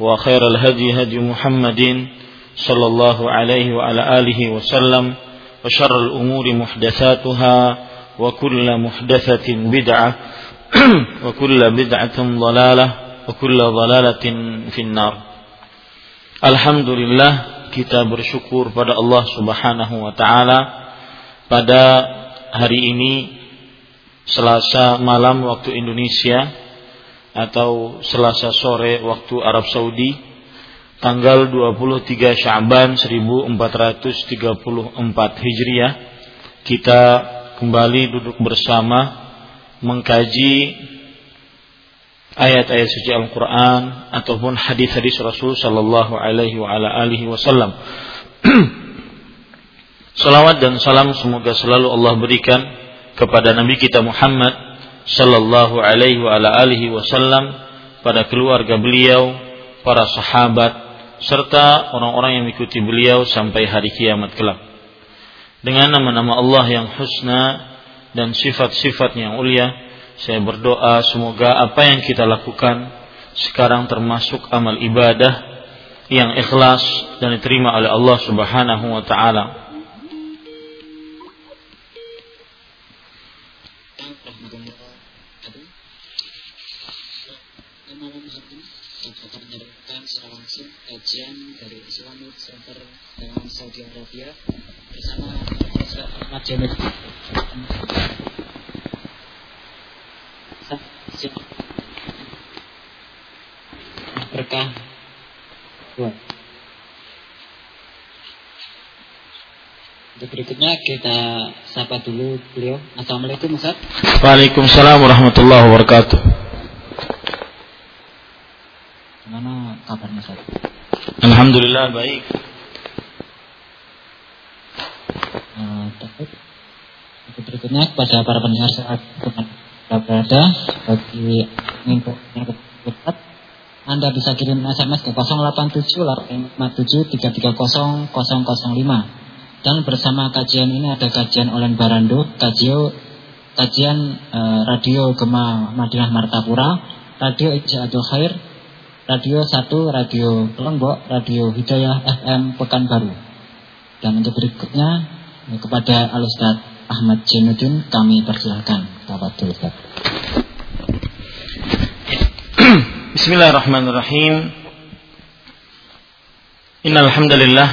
وخير الهدي هدي محمد صلى الله عليه وعلى آله وسلم وشر الأمور محدثاتها وكل محدثة بدعة وكل بدعة ضلالة وكل ضلالة في النار Alhamdulillah kita bersyukur pada Allah Subhanahu wa taala pada hari ini Selasa malam waktu Indonesia atau Selasa sore waktu Arab Saudi tanggal 23 Syaban 1434 Hijriah kita kembali duduk bersama mengkaji ayat-ayat suci Al-Qur'an ataupun hadis-hadis Rasul sallallahu alaihi wa ala alihi wasallam. Salawat dan salam semoga selalu Allah berikan kepada Nabi kita Muhammad sallallahu alaihi wa alihi wasallam pada keluarga beliau, para sahabat serta orang-orang yang mengikuti beliau sampai hari kiamat kelak. Dengan nama-nama Allah yang husna dan sifat-sifat yang ulia, saya berdoa semoga apa yang kita lakukan sekarang termasuk amal ibadah yang ikhlas dan diterima oleh Allah Subhanahu wa taala Arabia bersama Ahmad Jamil. Berkah Untuk berikutnya kita sapa dulu beliau. Assalamualaikum Ustaz. Waalaikumsalam warahmatullahi wabarakatuh. Gimana kabarnya Ustaz? Alhamdulillah baik. Uh, berikutnya kepada para pendengar saat berada bagi info yang tepat Anda bisa kirim SMS ke 087 dan bersama kajian ini ada kajian Olen Barando, kajian kajian uh, radio Gema Madinah Martapura, radio Ijazul Khair, Radio 1, Radio Lombok, Radio Hidayah FM Pekanbaru. Dan untuk berikutnya ya, kepada Al Ustaz Ahmad Jemudin kami persilahkan Bapak Tulkar. Bismillahirrahmanirrahim. Innalhamdulillah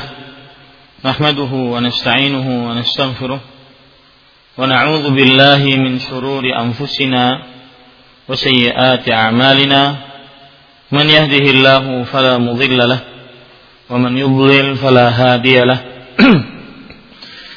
nahmaduhu wa nasta'inuhu wa nastaghfiruh wa na'udhu billahi min syururi anfusina wa sayyiati a'malina. Man yahdihillahu falamudillalah wa man yudlil falahadiyalah.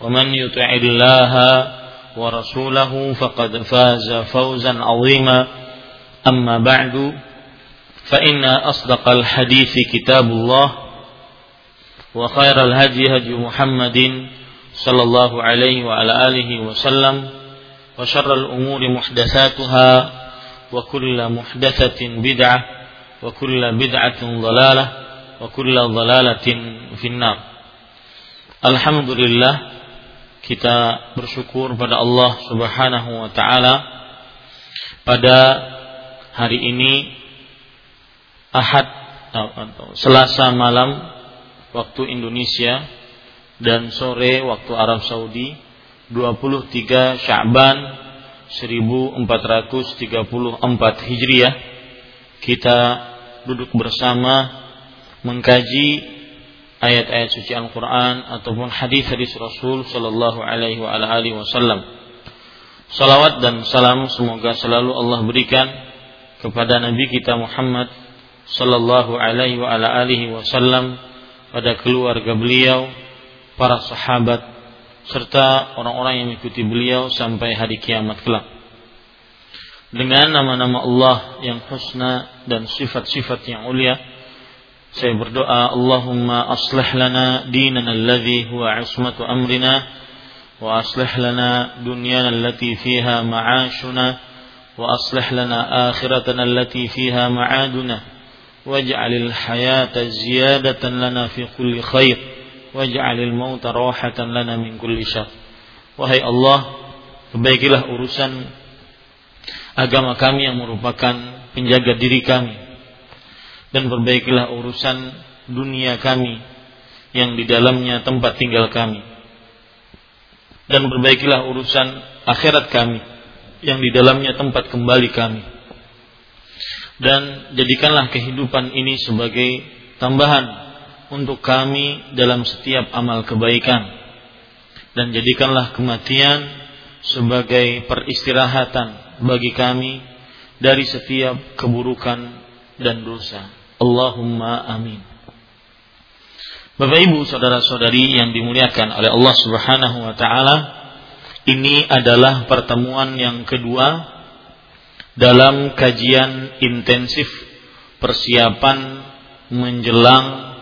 ومن يطع الله ورسوله فقد فاز فوزا عظيما. أما بعد فإن أصدق الحديث كتاب الله وخير الهدي هدي محمد صلى الله عليه وعلى آله وسلم وشر الأمور محدثاتها وكل محدثة بدعة وكل بدعة ضلالة وكل ضلالة في النار. الحمد لله kita bersyukur pada Allah Subhanahu wa taala pada hari ini Ahad atau Selasa malam waktu Indonesia dan sore waktu Arab Saudi 23 Sya'ban 1434 Hijriah. Kita duduk bersama mengkaji ayat-ayat suci Al-Quran ataupun hadis-hadis Rasul Sallallahu Alaihi Wasallam. Salawat dan salam semoga selalu Allah berikan kepada Nabi kita Muhammad Sallallahu Alaihi Wasallam pada keluarga beliau, para sahabat, serta orang-orang yang mengikuti beliau sampai hari kiamat kelak. Dengan nama-nama Allah yang husna dan sifat-sifat yang ulia, saya berdoa Allahumma aslih lana dinana alladhi huwa ismatu amrina wa aslih lana dunyana allati fiha ma'ashuna wa aslih lana akhiratana allati fiha ma'aduna waj'alil hayata ziyadatan lana fi kulli khair waj'alil mauta rahatan lana min kulli syar wahai Allah perbaikilah urusan agama kami yang merupakan penjaga diri kami dan perbaikilah urusan dunia kami yang di dalamnya tempat tinggal kami. Dan perbaikilah urusan akhirat kami yang di dalamnya tempat kembali kami. Dan jadikanlah kehidupan ini sebagai tambahan untuk kami dalam setiap amal kebaikan. Dan jadikanlah kematian sebagai peristirahatan bagi kami dari setiap keburukan dan dosa. Allahumma amin. Bapak Ibu, saudara-saudari yang dimuliakan oleh Allah Subhanahu wa taala, ini adalah pertemuan yang kedua dalam kajian intensif persiapan menjelang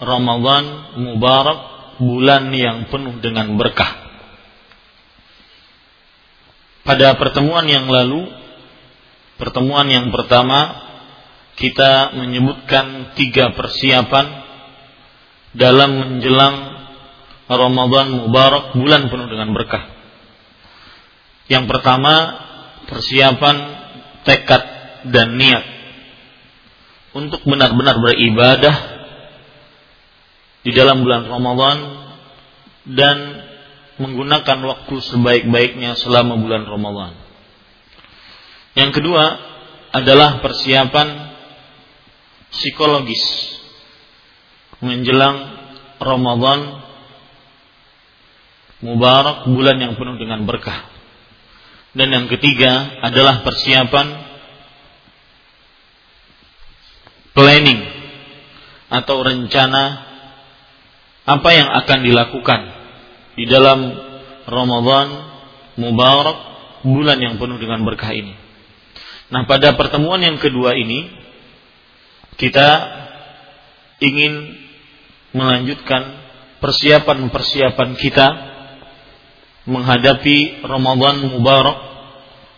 Ramadan Mubarak, bulan yang penuh dengan berkah. Pada pertemuan yang lalu, pertemuan yang pertama kita menyebutkan tiga persiapan dalam menjelang Ramadan Mubarak bulan penuh dengan berkah. Yang pertama persiapan tekad dan niat untuk benar-benar beribadah di dalam bulan Ramadan dan menggunakan waktu sebaik-baiknya selama bulan Ramadan. Yang kedua adalah persiapan psikologis menjelang Ramadan Mubarak bulan yang penuh dengan berkah. Dan yang ketiga adalah persiapan planning atau rencana apa yang akan dilakukan di dalam Ramadan Mubarak bulan yang penuh dengan berkah ini. Nah, pada pertemuan yang kedua ini kita ingin melanjutkan persiapan-persiapan kita menghadapi Ramadan Mubarak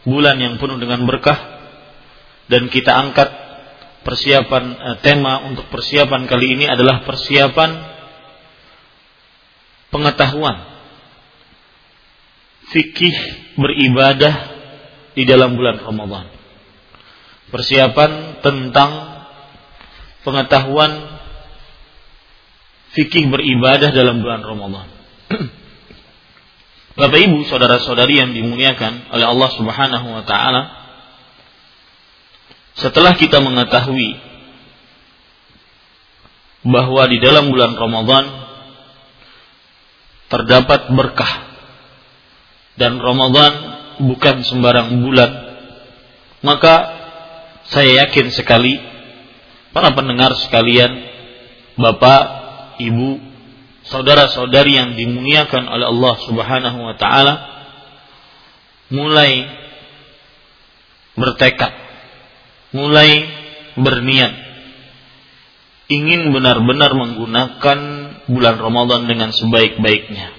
bulan yang penuh dengan berkah dan kita angkat persiapan eh, tema untuk persiapan kali ini adalah persiapan pengetahuan fikih beribadah di dalam bulan Ramadan. Persiapan tentang pengetahuan fikih beribadah dalam bulan Ramadan. Bapak Ibu, saudara-saudari yang dimuliakan oleh Allah Subhanahu wa taala, setelah kita mengetahui bahwa di dalam bulan Ramadan terdapat berkah dan Ramadan bukan sembarang bulan, maka saya yakin sekali para pendengar sekalian, Bapak, Ibu, saudara-saudari yang dimuliakan oleh Allah Subhanahu wa taala mulai bertekad, mulai berniat ingin benar-benar menggunakan bulan Ramadan dengan sebaik-baiknya.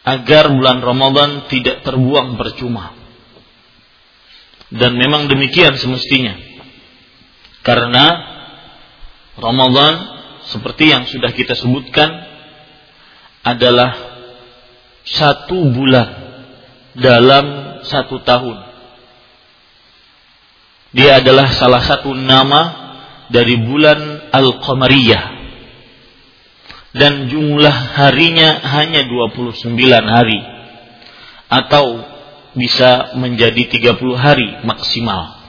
Agar bulan Ramadan tidak terbuang percuma. Dan memang demikian semestinya. Karena Ramadan seperti yang sudah kita sebutkan adalah satu bulan dalam satu tahun. Dia adalah salah satu nama dari bulan Al-Qamariyah. Dan jumlah harinya hanya 29 hari. Atau bisa menjadi 30 hari maksimal.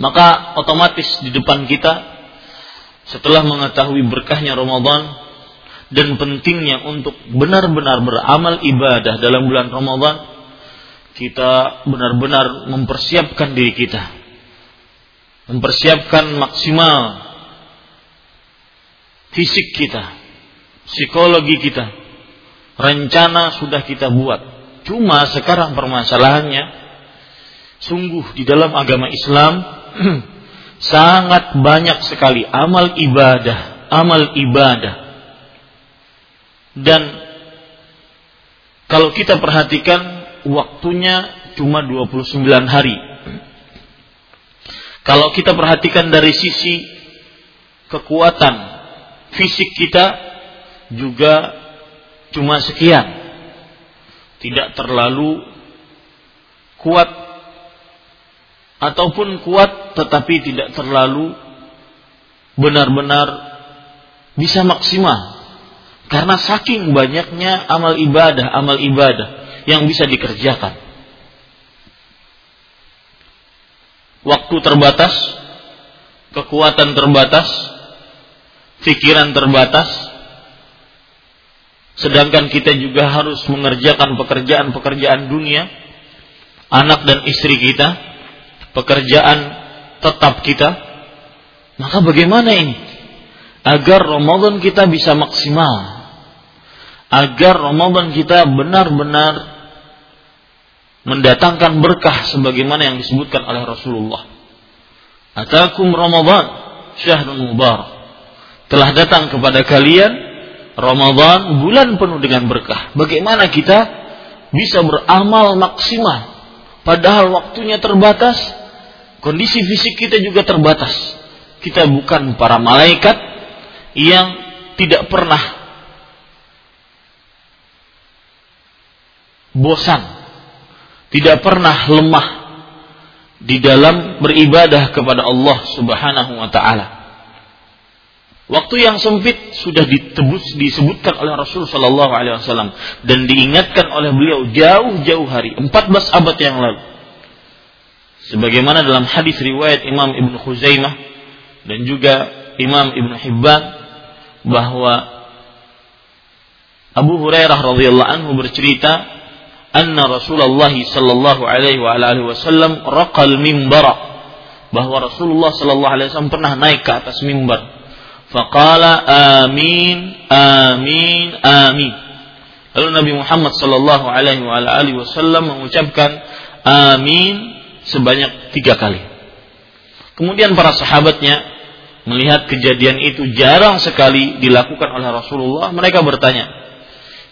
Maka otomatis di depan kita setelah mengetahui berkahnya Ramadan dan pentingnya untuk benar-benar beramal ibadah dalam bulan Ramadan, kita benar-benar mempersiapkan diri kita. Mempersiapkan maksimal fisik kita, psikologi kita. Rencana sudah kita buat. Cuma sekarang permasalahannya sungguh di dalam agama Islam sangat banyak sekali amal ibadah, amal ibadah. Dan kalau kita perhatikan waktunya cuma 29 hari. Kalau kita perhatikan dari sisi kekuatan fisik kita juga cuma sekian. Tidak terlalu kuat ataupun kuat tetapi tidak terlalu benar-benar bisa maksimal. Karena saking banyaknya amal ibadah amal ibadah yang bisa dikerjakan. Waktu terbatas kekuatan terbatas pikiran terbatas. Sedangkan kita juga harus mengerjakan pekerjaan-pekerjaan dunia anak dan istri kita pekerjaan tetap kita, maka bagaimana ini? Agar Ramadan kita bisa maksimal. Agar Ramadan kita benar-benar mendatangkan berkah sebagaimana yang disebutkan oleh Rasulullah. Atakum Ramadan syahrul mubarak. Telah datang kepada kalian Ramadan bulan penuh dengan berkah. Bagaimana kita bisa beramal maksimal padahal waktunya terbatas Kondisi fisik kita juga terbatas. Kita bukan para malaikat yang tidak pernah bosan, tidak pernah lemah di dalam beribadah kepada Allah Subhanahu wa taala. Waktu yang sempit sudah ditebus disebutkan oleh Rasul Shallallahu Alaihi Wasallam dan diingatkan oleh beliau jauh-jauh hari 14 abad yang lalu sebagaimana dalam hadis riwayat Imam Ibnu Khuzaimah dan juga Imam Ibnu Hibban bahwa Abu Hurairah radhiyallahu anhu bercerita anna Rasulullah sallallahu alaihi wa alihi wasallam raqal mimbara bahwa Rasulullah sallallahu alaihi wasallam pernah naik ke atas mimbar faqala amin amin amin. Lalu Nabi Muhammad sallallahu alaihi wa alihi wasallam mengucapkan amin sebanyak tiga kali. Kemudian para sahabatnya melihat kejadian itu jarang sekali dilakukan oleh Rasulullah. Mereka bertanya,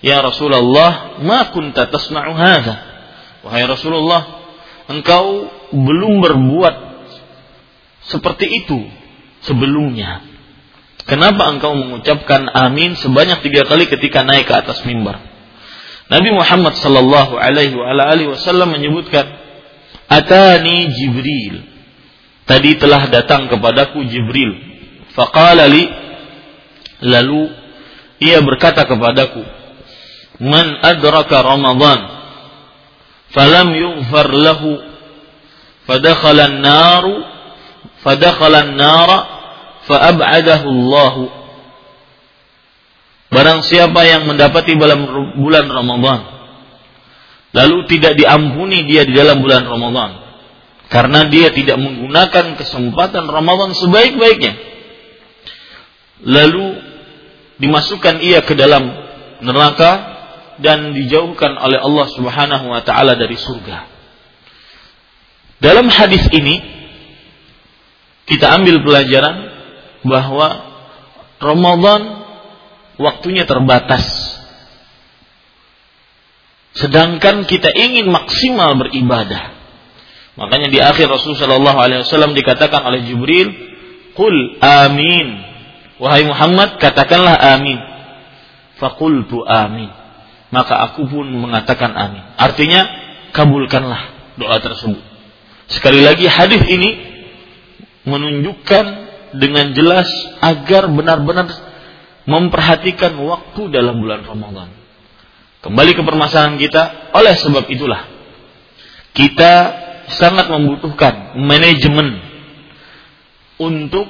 Ya Rasulullah, ma kunta tasna'u hadha? Wahai Rasulullah, engkau belum berbuat seperti itu sebelumnya. Kenapa engkau mengucapkan amin sebanyak tiga kali ketika naik ke atas mimbar? Nabi Muhammad sallallahu alaihi wasallam menyebutkan Atani Jibril. Tadi telah datang kepadaku Jibril. Faqala li lalu ia berkata kepadaku, man adraka Ramadan falam yughfar lahu fadakhala an-nar fadakhala an-nar faab'adahu Allah Barang siapa yang mendapati bulan, bulan Ramadan lalu tidak diampuni dia di dalam bulan Ramadan karena dia tidak menggunakan kesempatan Ramadan sebaik-baiknya lalu dimasukkan ia ke dalam neraka dan dijauhkan oleh Allah Subhanahu wa taala dari surga. Dalam hadis ini kita ambil pelajaran bahwa Ramadan waktunya terbatas. Sedangkan kita ingin maksimal beribadah. Makanya di akhir Rasulullah Wasallam dikatakan oleh Jibril, "Qul amin." Wahai Muhammad, katakanlah amin. Fakultu amin maka aku pun mengatakan amin. Artinya kabulkanlah doa tersebut. Sekali lagi hadis ini menunjukkan dengan jelas agar benar-benar memperhatikan waktu dalam bulan Ramadan. Kembali ke permasalahan kita, oleh sebab itulah kita sangat membutuhkan manajemen untuk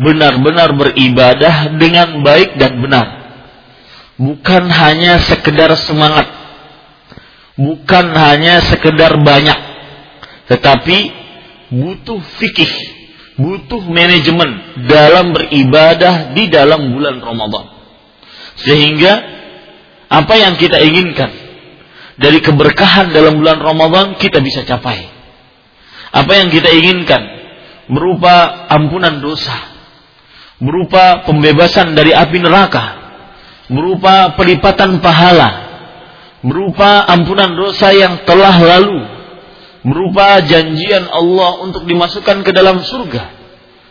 benar-benar beribadah dengan baik dan benar. Bukan hanya sekedar semangat, bukan hanya sekedar banyak, tetapi butuh fikih, butuh manajemen dalam beribadah di dalam bulan Ramadan. Sehingga apa yang kita inginkan dari keberkahan dalam bulan Ramadan kita bisa capai. Apa yang kita inginkan berupa ampunan dosa, berupa pembebasan dari api neraka, berupa pelipatan pahala, berupa ampunan dosa yang telah lalu, berupa janjian Allah untuk dimasukkan ke dalam surga.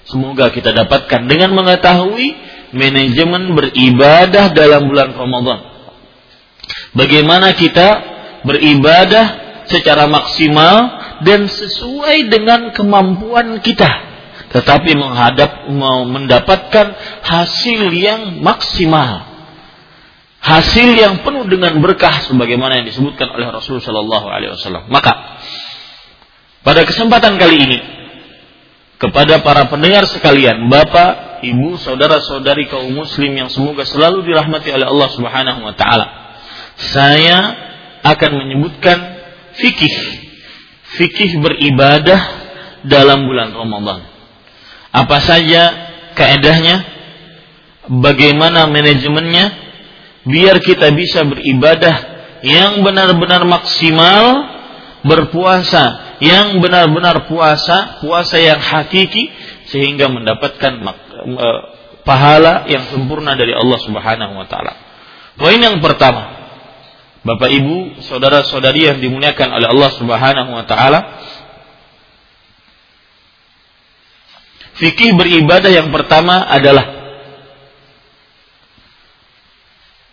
Semoga kita dapatkan dengan mengetahui manajemen beribadah dalam bulan Ramadan. Bagaimana kita beribadah secara maksimal dan sesuai dengan kemampuan kita tetapi menghadap mau mendapatkan hasil yang maksimal hasil yang penuh dengan berkah sebagaimana yang disebutkan oleh Rasul Shallallahu Alaihi Wasallam. Maka pada kesempatan kali ini kepada para pendengar sekalian, bapak, ibu, saudara-saudari kaum muslim yang semoga selalu dirahmati oleh Allah Subhanahu Wa Taala, saya akan menyebutkan fikih, fikih beribadah dalam bulan Ramadan. Apa saja kaedahnya, bagaimana manajemennya, biar kita bisa beribadah yang benar-benar maksimal berpuasa yang benar-benar puasa puasa yang hakiki sehingga mendapatkan e, pahala yang sempurna dari Allah Subhanahu wa taala. Poin yang pertama, Bapak Ibu, saudara-saudari yang dimuliakan oleh Allah Subhanahu wa taala, fikih beribadah yang pertama adalah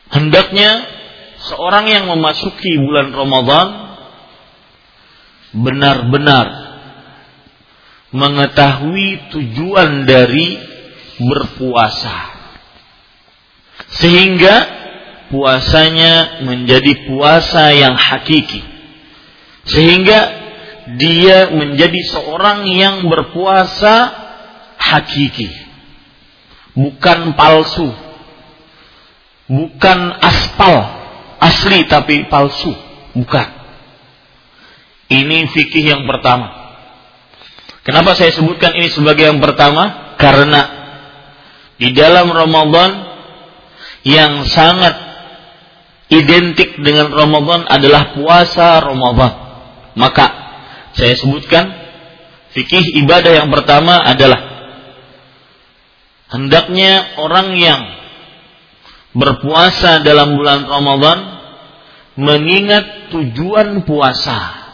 Hendaknya seorang yang memasuki bulan Ramadan benar-benar mengetahui tujuan dari berpuasa. Sehingga puasanya menjadi puasa yang hakiki. Sehingga dia menjadi seorang yang berpuasa hakiki. Bukan palsu bukan aspal asli tapi palsu, bukan. Ini fikih yang pertama. Kenapa saya sebutkan ini sebagai yang pertama? Karena di dalam Ramadan yang sangat identik dengan Ramadan adalah puasa Ramadan. Maka saya sebutkan fikih ibadah yang pertama adalah hendaknya orang yang berpuasa dalam bulan Ramadan mengingat tujuan puasa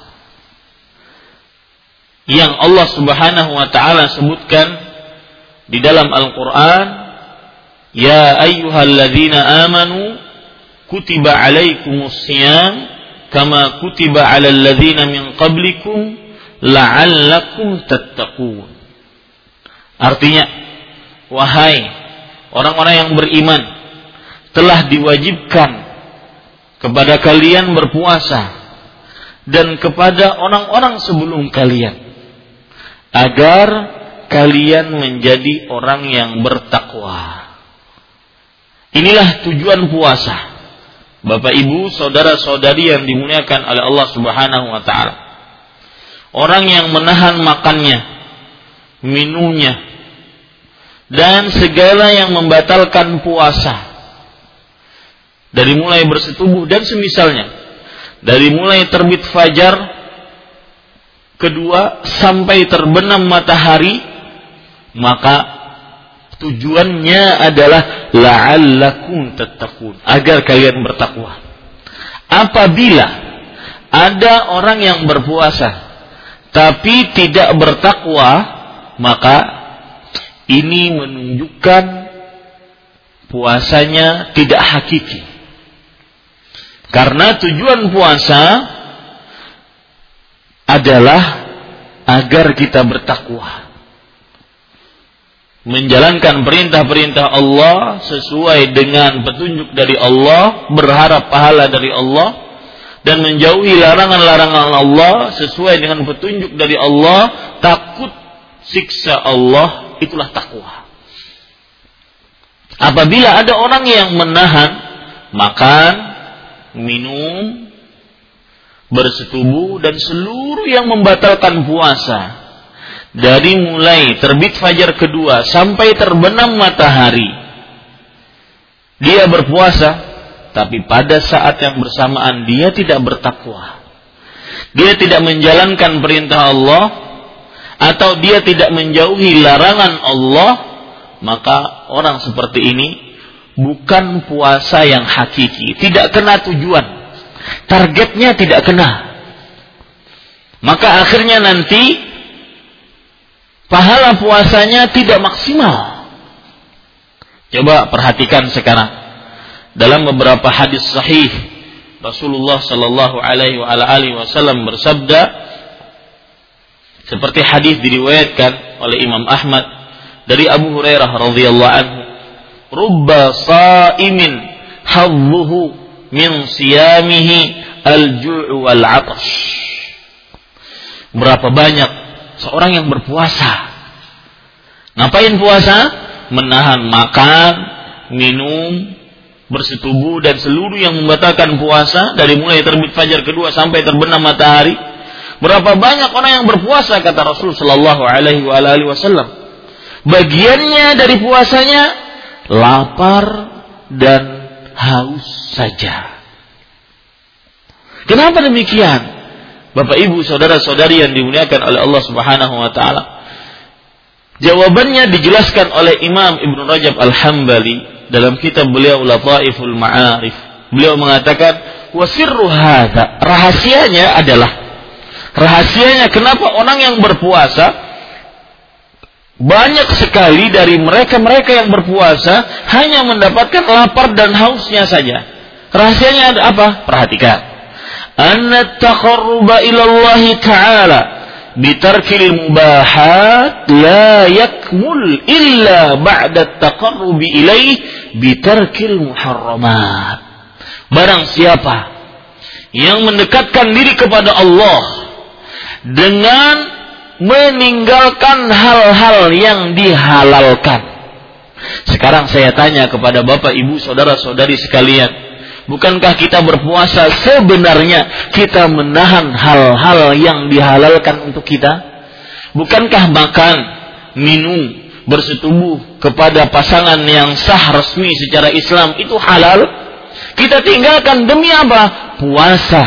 yang Allah Subhanahu wa taala sebutkan di dalam Al-Qur'an ya ayyuhalladzina amanu kutiba alaikumus siyam kama kutiba alal ladzina min qablikum la'allakum tattaqun artinya wahai orang-orang yang beriman telah diwajibkan kepada kalian berpuasa dan kepada orang-orang sebelum kalian agar kalian menjadi orang yang bertakwa. Inilah tujuan puasa. Bapak Ibu, saudara-saudari yang dimuliakan oleh Allah Subhanahu wa taala. Orang yang menahan makannya, minumnya, dan segala yang membatalkan puasa. Dari mulai bersetubuh dan semisalnya dari mulai terbit fajar kedua sampai terbenam matahari maka tujuannya adalah la'allakum tattaqun. Agar kalian bertakwa. Apabila ada orang yang berpuasa tapi tidak bertakwa maka ini menunjukkan puasanya tidak hakiki. Karena tujuan puasa adalah agar kita bertakwa. Menjalankan perintah-perintah Allah sesuai dengan petunjuk dari Allah, berharap pahala dari Allah, dan menjauhi larangan-larangan Allah sesuai dengan petunjuk dari Allah, takut siksa Allah, itulah takwa. Apabila ada orang yang menahan makan, minum, bersetubuh dan seluruh yang membatalkan puasa. Dari mulai terbit fajar kedua sampai terbenam matahari. Dia berpuasa, tapi pada saat yang bersamaan dia tidak bertakwa. Dia tidak menjalankan perintah Allah atau dia tidak menjauhi larangan Allah, maka orang seperti ini bukan puasa yang hakiki, tidak kena tujuan. Targetnya tidak kena. Maka akhirnya nanti pahala puasanya tidak maksimal. Coba perhatikan sekarang. Dalam beberapa hadis sahih Rasulullah Shallallahu alaihi wasallam bersabda seperti hadis diriwayatkan oleh Imam Ahmad dari Abu Hurairah radhiyallahu anhu rubba sa'imin hadzuhu min siyamihi al-ju' wal 'atash. Berapa banyak seorang yang berpuasa. Ngapain puasa? Menahan makan, minum, bersetubuh dan seluruh yang membatalkan puasa dari mulai terbit fajar kedua sampai terbenam matahari. Berapa banyak orang yang berpuasa kata Rasul Shallallahu Alaihi Wasallam. Bagiannya dari puasanya lapar dan haus saja. Kenapa demikian? Bapak Ibu, saudara-saudari yang dimuliakan oleh Allah Subhanahu wa taala. Jawabannya dijelaskan oleh Imam Ibn Rajab Al-Hambali dalam kitab beliau Lataiful Ma'arif. Beliau mengatakan, "Wasirru hadza." Rahasianya adalah rahasianya kenapa orang yang berpuasa banyak sekali dari mereka-mereka yang berpuasa hanya mendapatkan lapar dan hausnya saja. Rahasianya ada apa? Perhatikan. Anna taqarruba ilallahi ta'ala bitarkil mubahat la yakmul illa ba'da taqarrubi ilaih bitarkil muharramat. Barang siapa yang mendekatkan diri kepada Allah dengan meninggalkan hal-hal yang dihalalkan. Sekarang saya tanya kepada Bapak, Ibu, saudara-saudari sekalian, bukankah kita berpuasa sebenarnya kita menahan hal-hal yang dihalalkan untuk kita? Bukankah makan, minum, bersetubuh kepada pasangan yang sah resmi secara Islam itu halal? Kita tinggalkan demi apa? Puasa.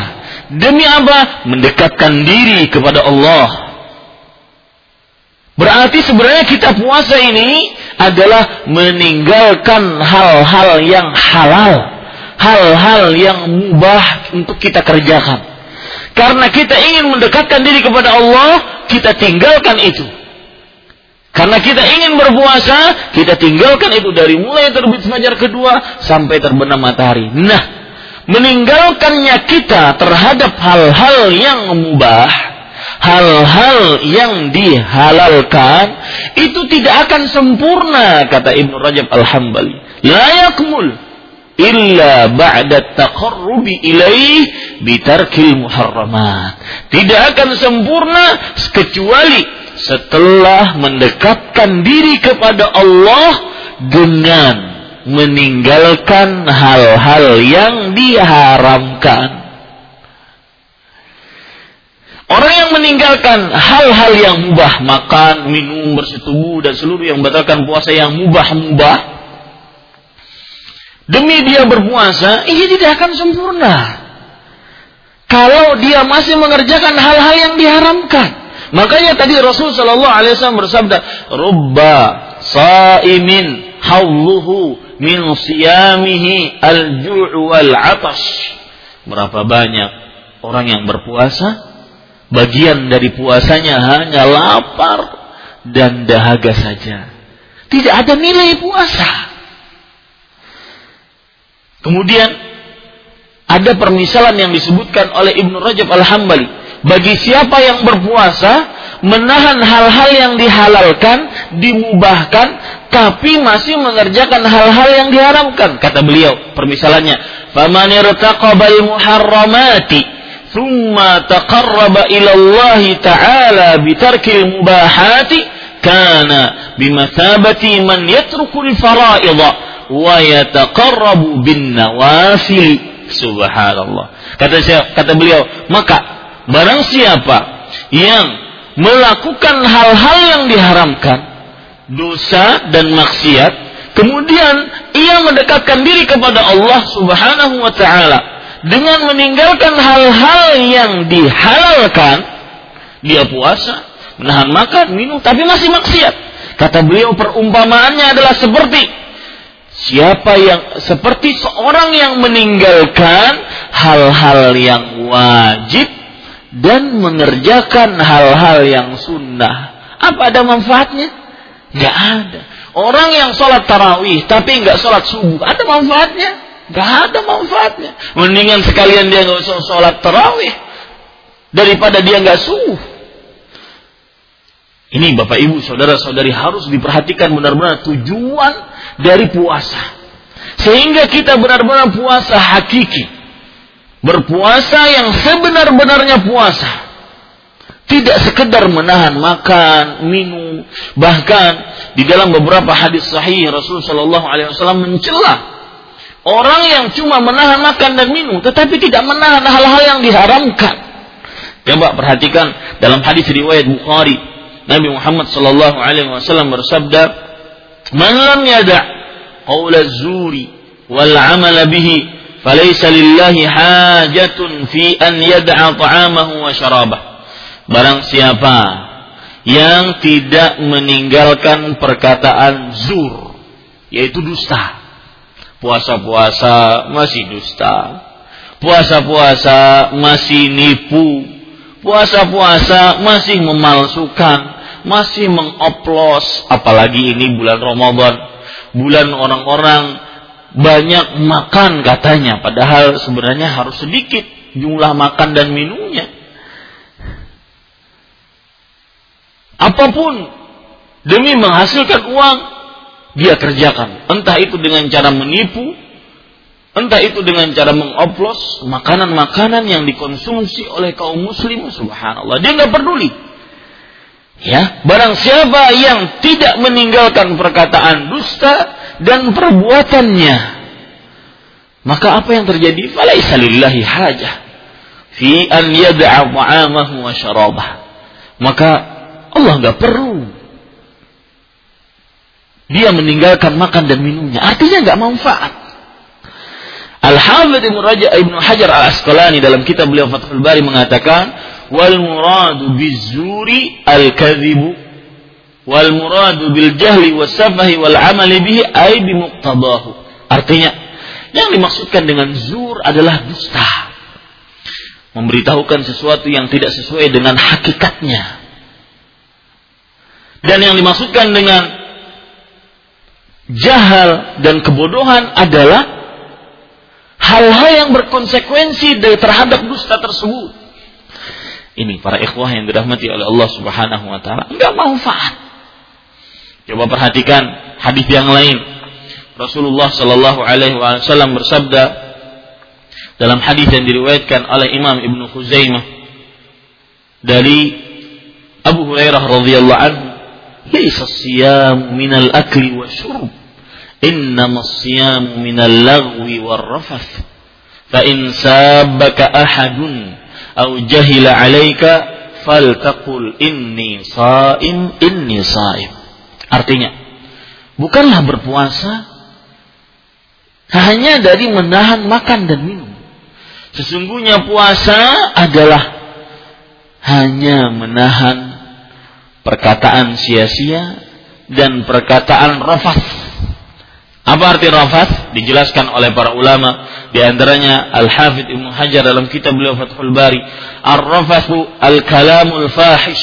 Demi apa? Mendekatkan diri kepada Allah Berarti sebenarnya kita puasa ini adalah meninggalkan hal-hal yang halal, hal-hal yang mubah untuk kita kerjakan. Karena kita ingin mendekatkan diri kepada Allah, kita tinggalkan itu. Karena kita ingin berpuasa, kita tinggalkan itu dari mulai terbit fajar kedua sampai terbenam matahari. Nah, meninggalkannya kita terhadap hal-hal yang mubah hal-hal yang dihalalkan itu tidak akan sempurna kata Ibnu Rajab Al-Hambali. La yakmul illa ba'da taqarrubi ilaih bitarkil muharramat. Tidak akan sempurna kecuali setelah mendekatkan diri kepada Allah dengan meninggalkan hal-hal yang diharamkan. Orang yang meninggalkan hal-hal yang mubah, makan, minum, bersetubuh, dan seluruh yang membatalkan puasa yang mubah-mubah, demi dia berpuasa, ia tidak akan sempurna. Kalau dia masih mengerjakan hal-hal yang diharamkan. Makanya tadi Rasul Shallallahu Alaihi Wasallam bersabda, "Rubba saimin hawluhu min siyamihi al-ju' wal atas." Berapa banyak orang yang berpuasa Bagian dari puasanya hanya lapar dan dahaga saja. Tidak ada nilai puasa. Kemudian ada permisalan yang disebutkan oleh Ibnu Rajab Al-Hambali. Bagi siapa yang berpuasa, menahan hal-hal yang dihalalkan, dimubahkan, tapi masih mengerjakan hal-hal yang diharamkan. Kata beliau, permisalannya, "Faman irtaqabal muharramati thumma taqarraba ila Allah ta'ala bitarkil mubahati kana bimathabati man yatrukul fara'idha." wa yataqarrabu bin nawafil subhanallah. Kata saya kata beliau maka barang siapa yang melakukan hal-hal yang diharamkan dosa dan maksiat kemudian ia mendekatkan diri kepada Allah Subhanahu wa taala dengan meninggalkan hal-hal yang dihalalkan dia puasa menahan makan minum tapi masih maksiat. Kata beliau perumpamaannya adalah seperti siapa yang seperti seorang yang meninggalkan hal-hal yang wajib dan mengerjakan hal-hal yang sunnah. Apa ada manfaatnya? Gak ada. Orang yang sholat tarawih tapi nggak sholat subuh, ada manfaatnya? Gak ada manfaatnya. Mendingan sekalian dia nggak usah sholat tarawih daripada dia nggak subuh. Ini Bapak Ibu, saudara-saudari harus diperhatikan benar-benar tujuan dari puasa. Sehingga kita benar-benar puasa hakiki. Berpuasa yang sebenar-benarnya puasa. Tidak sekedar menahan makan, minum, bahkan di dalam beberapa hadis sahih Rasulullah Shallallahu Alaihi Wasallam mencela Orang yang cuma menahan makan dan minum, tetapi tidak menahan hal-hal yang diharamkan. Coba perhatikan dalam hadis riwayat Bukhari, Nabi Muhammad sallallahu alaihi wasallam bersabda, "Man lam yada' qaula zuri wal 'amala bihi, falaysa lillahi hajatun fi an yad'a ta'amahu wa syarabah." Barang siapa yang tidak meninggalkan perkataan zur, yaitu dusta, Puasa-puasa masih dusta. Puasa-puasa masih nipu. Puasa-puasa masih memalsukan. Masih mengoplos. Apalagi ini bulan Ramadan. Bulan orang-orang banyak makan katanya. Padahal sebenarnya harus sedikit jumlah makan dan minumnya. Apa pun demi menghasilkan uang dia kerjakan. Entah itu dengan cara menipu, entah itu dengan cara mengoplos makanan-makanan yang dikonsumsi oleh kaum muslim, subhanallah. Dia nggak peduli. Ya, barang siapa yang tidak meninggalkan perkataan dusta dan perbuatannya, maka apa yang terjadi? Falaisa lillahi hajah fi an yad'a ta'amahu wa syarabah. Maka Allah nggak perlu dia meninggalkan makan dan minumnya. Artinya nggak manfaat. Al-Hafidh Ibnu Hajar Al-Asqalani dalam kitab beliau Fathul Bari mengatakan wal muradu bizuri al-kadzibu wal muradu bil jahli was safahi wal amali bihi ay bi muqtadahu. Artinya yang dimaksudkan dengan zur adalah dusta. Memberitahukan sesuatu yang tidak sesuai dengan hakikatnya. Dan yang dimaksudkan dengan jahal dan kebodohan adalah hal-hal yang berkonsekuensi terhadap dusta tersebut. Ini para ikhwah yang dirahmati oleh Allah Subhanahu wa taala enggak manfaat. Coba perhatikan hadis yang lain. Rasulullah Shallallahu Alaihi Wasallam bersabda dalam hadis yang diriwayatkan oleh Imam Ibnu Khuzaimah dari Abu Hurairah radhiyallahu anhu, "Laisa siyam min al-akli wa syurb, innama siyam min al-laghwi war-rafath." Fa in sabbaka ahadun aw jahila 'alaika faltaqul inni saim inni saim. Artinya, bukanlah berpuasa hanya dari menahan makan dan minum. Sesungguhnya puasa adalah hanya menahan perkataan sia-sia dan perkataan rafas. Apa arti rafas? Dijelaskan oleh para ulama di antaranya Al-Hafidh Ibnu Hajar dalam kitab beliau Fathul Bari, Ar-rafathu al-kalamul fahish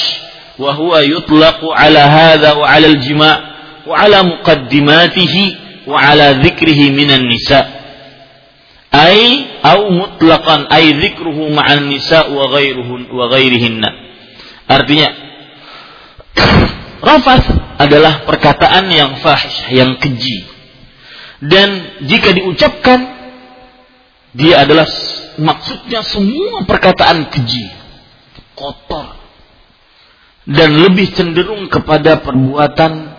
wa huwa yutlaqu ala hadha wa ala al-jima' wa ala muqaddimatihi wa ala dzikrihi minan nisa. Ay au mutlaqan ay dzikruhu ma'an nisa wa ghairuhun wa ghairihinna. Artinya rafas adalah perkataan yang fahish yang keji dan jika diucapkan dia adalah maksudnya semua perkataan keji kotor dan lebih cenderung kepada perbuatan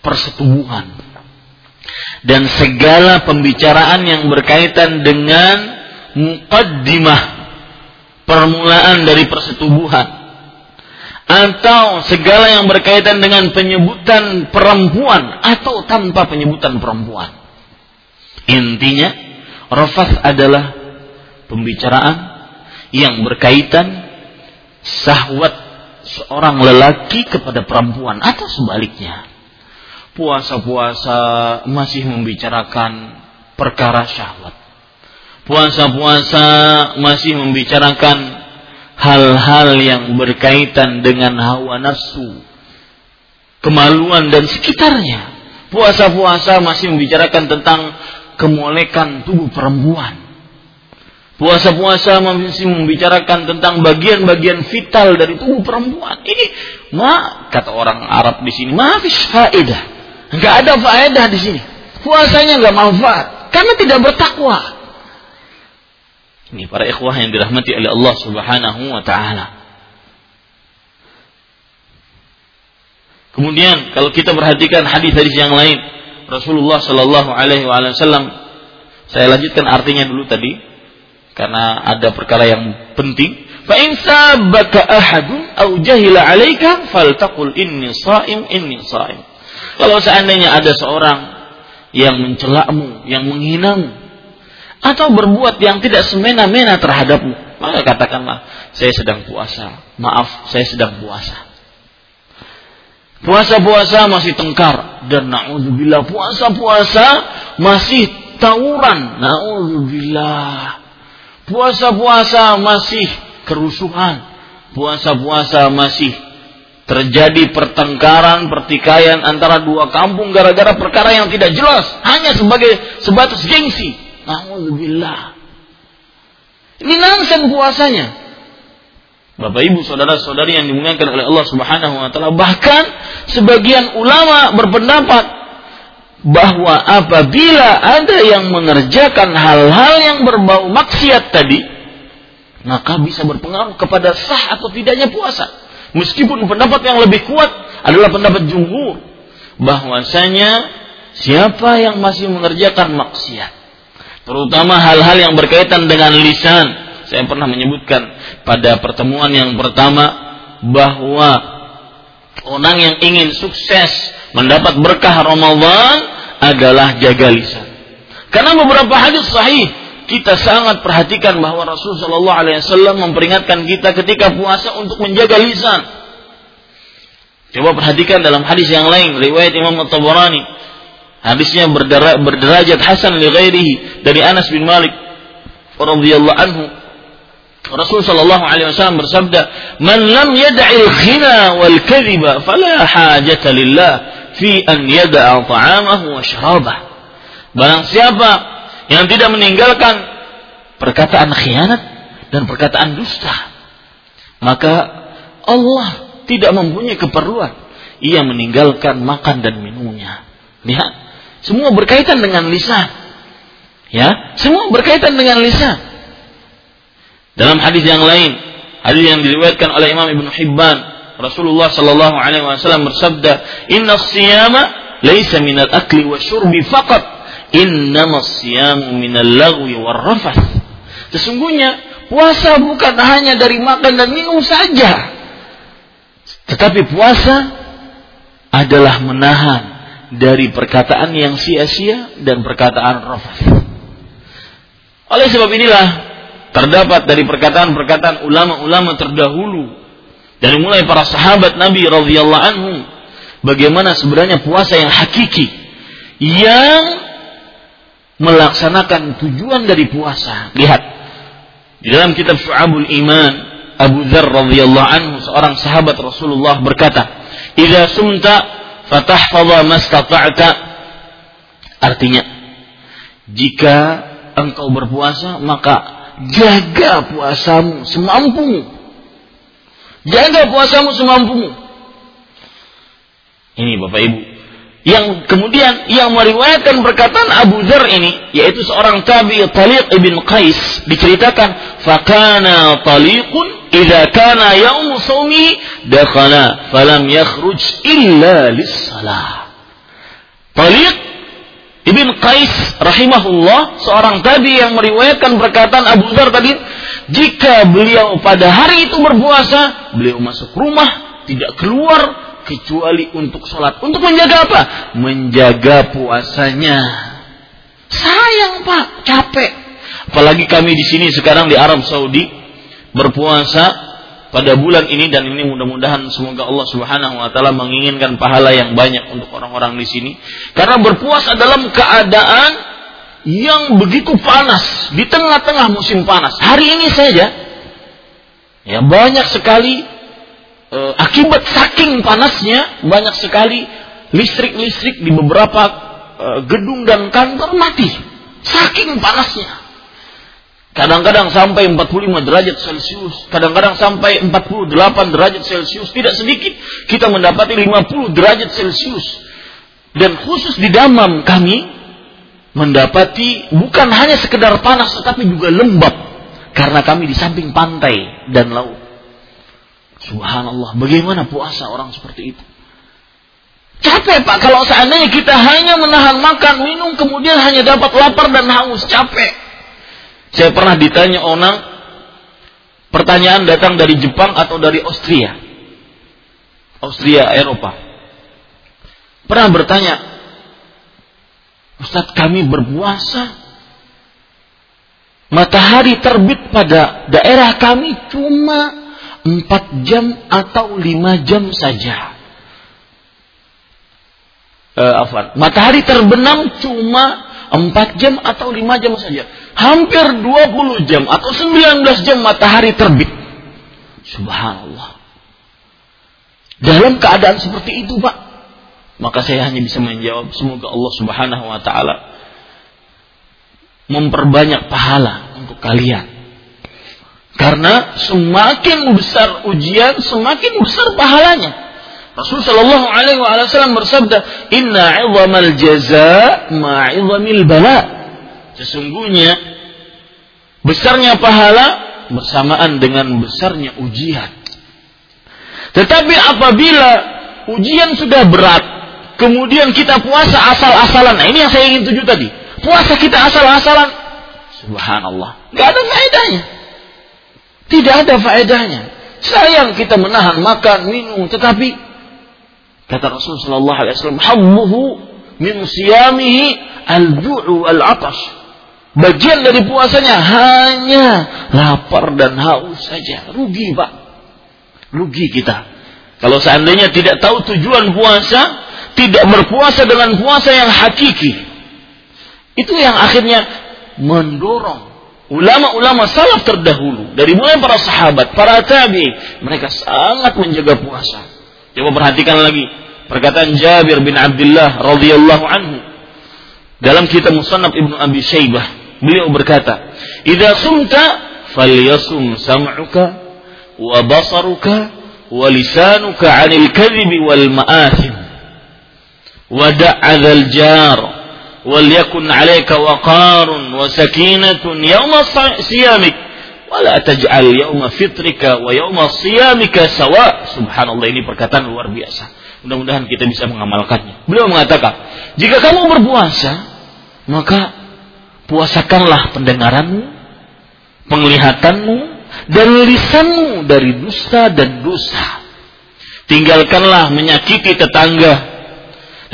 persetubuhan. Dan segala pembicaraan yang berkaitan dengan muqaddimah permulaan dari persetubuhan atau segala yang berkaitan dengan penyebutan perempuan atau tanpa penyebutan perempuan. Intinya, rafas adalah pembicaraan yang berkaitan sahwat seorang lelaki kepada perempuan atau sebaliknya puasa-puasa masih membicarakan perkara syahwat. Puasa-puasa masih membicarakan hal-hal yang berkaitan dengan hawa nafsu, kemaluan dan sekitarnya. Puasa-puasa masih membicarakan tentang kemolekan tubuh perempuan. Puasa-puasa masih membicarakan tentang bagian-bagian vital dari tubuh perempuan. Ini, ma kata orang Arab di sini, maafis faedah Nggak ada faedah di sini. Puasanya nggak manfaat karena tidak bertakwa. Ini para ikhwah yang dirahmati oleh Allah Subhanahu wa taala. Kemudian kalau kita perhatikan hadis-hadis yang lain, Rasulullah Shallallahu Alaihi Wasallam, saya lanjutkan artinya dulu tadi, karena ada perkara yang penting. Fa in sabaka ahadun au jahila alaika faltaqul inni shaim inni shaim. Kalau seandainya ada seorang yang mencelamu, yang menghinamu, atau berbuat yang tidak semena-mena terhadapmu, maka katakanlah, saya sedang puasa. Maaf, saya sedang puasa. Puasa-puasa masih tengkar dan naudzubillah puasa-puasa masih tawuran. Naudzubillah. Puasa-puasa masih kerusuhan. Puasa-puasa masih terjadi pertengkaran, pertikaian antara dua kampung gara-gara perkara yang tidak jelas, hanya sebagai sebatas gengsi. Alhamdulillah. Ini nangsen puasanya. Bapak Ibu saudara-saudari yang dimuliakan oleh Allah Subhanahu wa taala, bahkan sebagian ulama berpendapat bahwa apabila ada yang mengerjakan hal-hal yang berbau maksiat tadi, maka bisa berpengaruh kepada sah atau tidaknya puasa. Meskipun pendapat yang lebih kuat adalah pendapat jumhur bahwasanya siapa yang masih mengerjakan maksiat terutama hal-hal yang berkaitan dengan lisan saya pernah menyebutkan pada pertemuan yang pertama bahwa orang yang ingin sukses mendapat berkah Ramadan adalah jaga lisan karena beberapa hadis sahih kita sangat perhatikan bahwa Rasulullah Shallallahu Alaihi Wasallam memperingatkan kita ketika puasa untuk menjaga lisan. Coba perhatikan dalam hadis yang lain riwayat Imam At-Tabarani. Hadisnya berdera, berderajat hasan li ghairihi dari Anas bin Malik radhiyallahu anhu. Rasul sallallahu alaihi wasallam bersabda, "Man lam yad'il khina wal kadhiba fala hajata lillah fi an yada'a ta'amahu wa syarabah." Barang siapa yang tidak meninggalkan perkataan khianat dan perkataan dusta, maka Allah tidak mempunyai keperluan ia meninggalkan makan dan minumnya. Lihat, Semua berkaitan dengan lisan. Ya, semua berkaitan dengan lisan. Dalam hadis yang lain, hadis yang diriwayatkan oleh Imam Ibnu Hibban, Rasulullah sallallahu alaihi wasallam bersabda, "Inna siyama laisa minal akli wa syurbi faqat, innama siyamu minal lagwi war rafath." Sesungguhnya puasa bukan hanya dari makan dan minum saja. Tetapi puasa adalah menahan dari perkataan yang sia-sia dan perkataan rafath. Oleh sebab inilah terdapat dari perkataan-perkataan ulama-ulama terdahulu dari mulai para sahabat Nabi radhiyallahu anhu bagaimana sebenarnya puasa yang hakiki yang melaksanakan tujuan dari puasa. Lihat di dalam kitab Syu'abul Iman Abu Dzar radhiyallahu anhu seorang sahabat Rasulullah berkata, "Idza sumta fatahfadha mastata'ta." Artinya, jika engkau berpuasa, maka jaga puasamu semampumu. Jaga puasamu semampumu. Ini Bapak Ibu. Yang kemudian yang meriwayatkan perkataan Abu Dzar ini yaitu seorang tabi Taliq ibn Qais diceritakan fakana Taliqun idza kana yaum sawmi dakhala falam yakhruj illa lis-salah. Taliq Ibn Qais rahimahullah seorang tabi yang meriwayatkan perkataan Abu Dhar tadi jika beliau pada hari itu berpuasa beliau masuk rumah tidak keluar kecuali untuk sholat. Untuk menjaga apa? Menjaga puasanya. Sayang pak. Capek. Apalagi kami di sini sekarang di Arab Saudi berpuasa pada bulan ini dan ini mudah-mudahan semoga Allah Subhanahu wa taala menginginkan pahala yang banyak untuk orang-orang di sini. Karena berpuasa dalam keadaan yang begitu panas di tengah-tengah musim panas. Hari ini saja ya banyak sekali e, akibat saking panasnya banyak sekali listrik-listrik di beberapa e, gedung dan kantor mati. Saking panasnya. Kadang-kadang sampai 45 derajat Celcius, kadang-kadang sampai 48 derajat Celcius, tidak sedikit kita mendapati 50 derajat Celcius. Dan khusus di Damam kami mendapati bukan hanya sekedar panas tetapi juga lembab karena kami di samping pantai dan laut. Subhanallah, bagaimana puasa orang seperti itu? Capek Pak kalau seandainya kita hanya menahan makan, minum kemudian hanya dapat lapar dan haus, capek. Saya pernah ditanya orang, pertanyaan datang dari Jepang atau dari Austria. Austria, Eropa. Pernah bertanya, Ustadz kami berpuasa, matahari terbit pada daerah kami cuma 4 jam atau 5 jam saja. Uh, Matahari terbenam cuma 4 jam atau 5 jam saja hampir 20 jam atau 19 jam matahari terbit. Subhanallah. Dalam keadaan seperti itu, Pak, maka saya hanya bisa menjawab semoga Allah Subhanahu wa taala memperbanyak pahala untuk kalian. Karena semakin besar ujian, semakin besar pahalanya. Rasul Shallallahu Alaihi Wasallam bersabda, Inna 'idhamal jaza ma'idhamil bala. Sesungguhnya besarnya pahala bersamaan dengan besarnya ujian. Tetapi apabila ujian sudah berat, kemudian kita puasa asal-asalan. Nah, ini yang saya ingin tuju tadi. Puasa kita asal-asalan. Subhanallah. Gak ada faedahnya. Tidak ada faedahnya. Sayang kita menahan makan, minum, tetapi kata Rasulullah sallallahu alaihi wasallam, "Hammuhu min siyamihi al-ju'u al-'atash." Bagian dari puasanya hanya lapar dan haus saja. Rugi pak. Rugi kita. Kalau seandainya tidak tahu tujuan puasa, tidak berpuasa dengan puasa yang hakiki. Itu yang akhirnya mendorong ulama-ulama salaf terdahulu dari mulai para sahabat, para tabi, mereka sangat menjaga puasa. Coba perhatikan lagi perkataan Jabir bin Abdullah radhiyallahu anhu dalam kitab Musannaf Ibnu Abi Syaibah Beliau berkata, "Idza sumta falyasum sam'uka wa basaruka wa lisanuka 'anil kadhibi wal ma'athim wa da'adzal jar وليكن عليك وقار وسكينة يوم صيامك ولا تجعل يوم فطرك ويوم صيامك سواء subhanallah ini perkataan luar biasa mudah-mudahan kita bisa mengamalkannya beliau mengatakan jika kamu berpuasa maka puasakanlah pendengaranmu penglihatanmu dan lisanmu dari dusta dan dosa tinggalkanlah menyakiti tetangga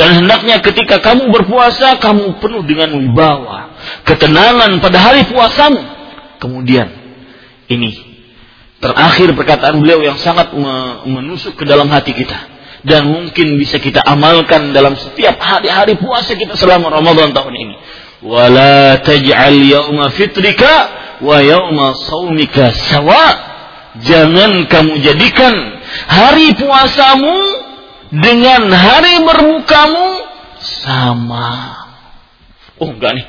dan hendaknya ketika kamu berpuasa, kamu penuh dengan wibawa, ketenangan pada hari puasamu. Kemudian, ini terakhir perkataan beliau yang sangat menusuk ke dalam hati kita. Dan mungkin bisa kita amalkan dalam setiap hari-hari puasa kita selama Ramadan tahun ini. Wala taj'al yawma fitrika wa yawma saumika sawa. Jangan kamu jadikan hari puasamu dengan hari berbukamu sama. Oh enggak nih,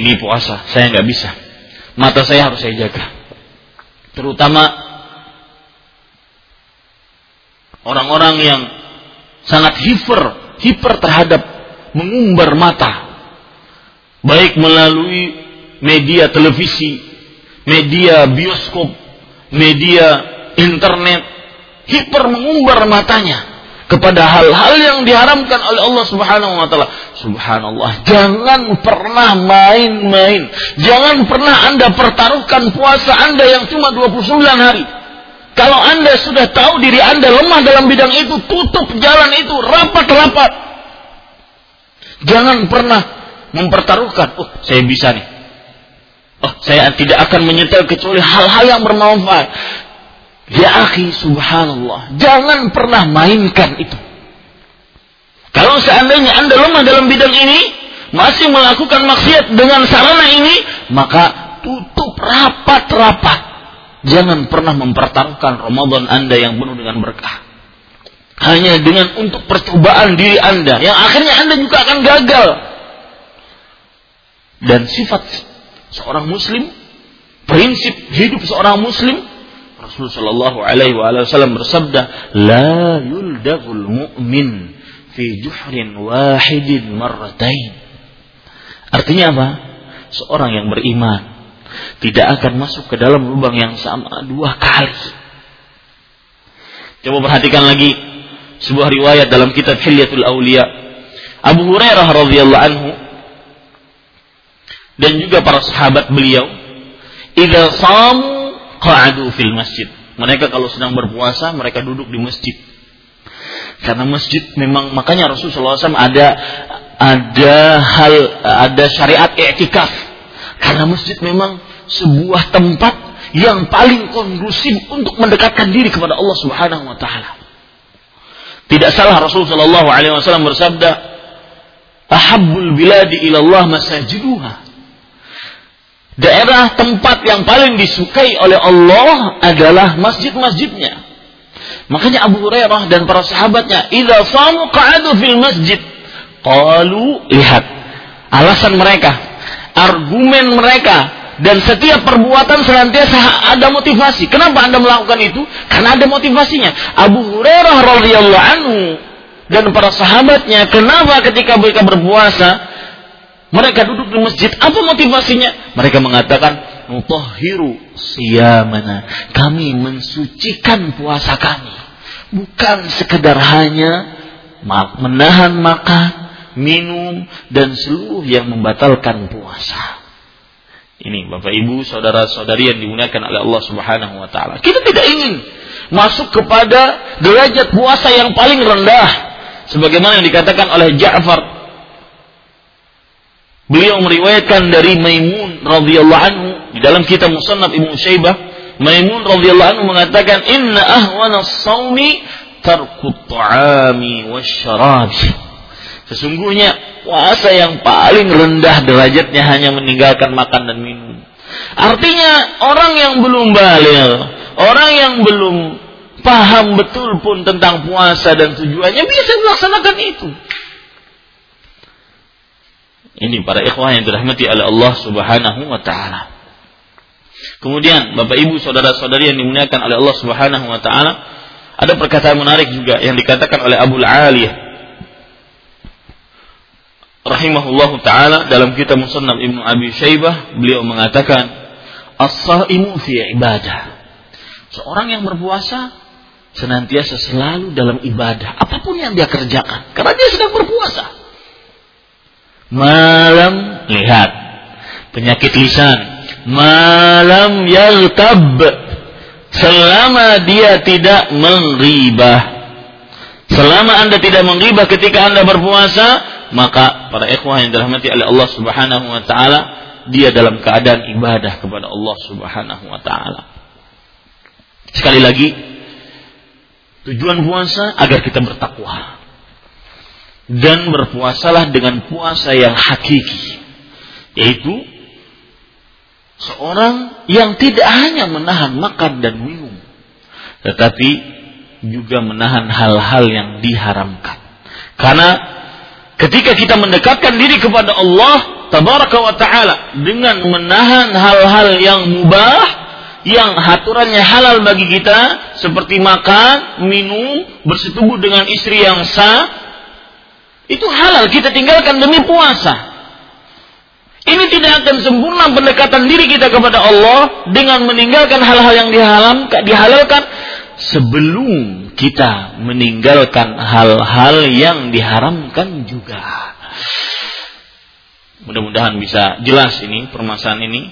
ini puasa, saya nggak bisa. Mata saya harus saya jaga. Terutama orang-orang yang sangat hiper, hiper terhadap mengumbar mata. Baik melalui media televisi, media bioskop, media internet, hiper mengumbar matanya kepada hal-hal yang diharamkan oleh Allah Subhanahu wa taala. Subhanallah, jangan pernah main-main. Jangan pernah Anda pertaruhkan puasa Anda yang cuma 29 hari. Kalau Anda sudah tahu diri Anda lemah dalam bidang itu, tutup jalan itu rapat-rapat. Jangan pernah mempertaruhkan, oh saya bisa nih. Oh, saya tidak akan menyetel kecuali hal-hal yang bermanfaat. Ya akhi subhanallah. Jangan pernah mainkan itu. Kalau seandainya anda lemah dalam bidang ini, masih melakukan maksiat dengan sarana ini, maka tutup rapat-rapat. Jangan pernah mempertaruhkan Ramadan anda yang penuh dengan berkah. Hanya dengan untuk percobaan diri anda. Yang akhirnya anda juga akan gagal. Dan sifat seorang muslim, prinsip hidup seorang muslim, Rasul Shallallahu Alaihi Wasallam bersabda, "La yuldagul mu'min fi juhrin wahidin marratain." Artinya apa? Seorang yang beriman tidak akan masuk ke dalam lubang yang sama dua kali. Coba perhatikan lagi sebuah riwayat dalam kitab Hilyatul Aulia. Abu Hurairah radhiyallahu anhu dan juga para sahabat beliau, "Idza samu qa'adu fil masjid. Mereka kalau sedang berpuasa, mereka duduk di masjid. Karena masjid memang makanya Rasulullah SAW ada ada hal ada syariat i'tikaf. Karena masjid memang sebuah tempat yang paling kondusif untuk mendekatkan diri kepada Allah Subhanahu wa taala. Tidak salah Rasulullah sallallahu alaihi wasallam bersabda, "Ahabbul biladi ila Allah masajiduha." Daerah tempat yang paling disukai oleh Allah adalah masjid-masjidnya. Makanya Abu Hurairah dan para sahabatnya, "Idza samu qa'adu fil masjid." Qalu, lihat alasan mereka, argumen mereka dan setiap perbuatan senantiasa ada motivasi. Kenapa Anda melakukan itu? Karena ada motivasinya. Abu Hurairah radhiyallahu anhu dan para sahabatnya, kenapa ketika mereka berpuasa mereka duduk di masjid. Apa motivasinya? Mereka mengatakan, Mutahhiru siyamana. Kami mensucikan puasa kami. Bukan sekedar hanya menahan makan, minum, dan seluruh yang membatalkan puasa. Ini Bapak Ibu, saudara-saudari yang dimuliakan oleh Allah Subhanahu wa taala. Kita tidak ingin masuk kepada derajat puasa yang paling rendah sebagaimana yang dikatakan oleh Ja'far Beliau meriwayatkan dari Maimun radhiyallahu anhu di dalam kitab Musannaf Ibnu Syaibah, Maimun radhiyallahu anhu mengatakan inna ahwana shaumi tarku ta'ami wasyarabi. Sesungguhnya puasa yang paling rendah derajatnya hanya meninggalkan makan dan minum. Artinya orang yang belum balik, orang yang belum paham betul pun tentang puasa dan tujuannya bisa melaksanakan itu. Ini para ikhwah yang dirahmati oleh Allah Subhanahu wa taala. Kemudian Bapak Ibu saudara-saudari yang dimuliakan oleh Allah Subhanahu wa taala, ada perkataan menarik juga yang dikatakan oleh Abu Aliyah. rahimahullah taala dalam kitab Musannaf Ibnu Abi Syaibah beliau mengatakan as-saimu fi ibadah. Seorang yang berpuasa senantiasa selalu dalam ibadah apa pun yang dia kerjakan karena dia sedang berpuasa. Malam lihat penyakit lisan, malam yaltab selama dia tidak mengribah Selama Anda tidak menggibah ketika Anda berpuasa, maka para ikhwah yang dirahmati oleh Allah Subhanahu wa taala, dia dalam keadaan ibadah kepada Allah Subhanahu wa taala. Sekali lagi, tujuan puasa agar kita bertakwa. Dan berpuasalah dengan puasa yang hakiki, yaitu seorang yang tidak hanya menahan makan dan minum, tetapi juga menahan hal-hal yang diharamkan. Karena ketika kita mendekatkan diri kepada Allah tabaraka wa taala dengan menahan hal-hal yang mubah yang aturannya halal bagi kita seperti makan, minum, bersetubuh dengan istri yang sah itu halal kita tinggalkan demi puasa. Ini tidak akan sempurna pendekatan diri kita kepada Allah dengan meninggalkan hal-hal yang dihalalkan, dihalalkan sebelum kita meninggalkan hal-hal yang diharamkan juga. Mudah-mudahan bisa jelas ini permasalahan ini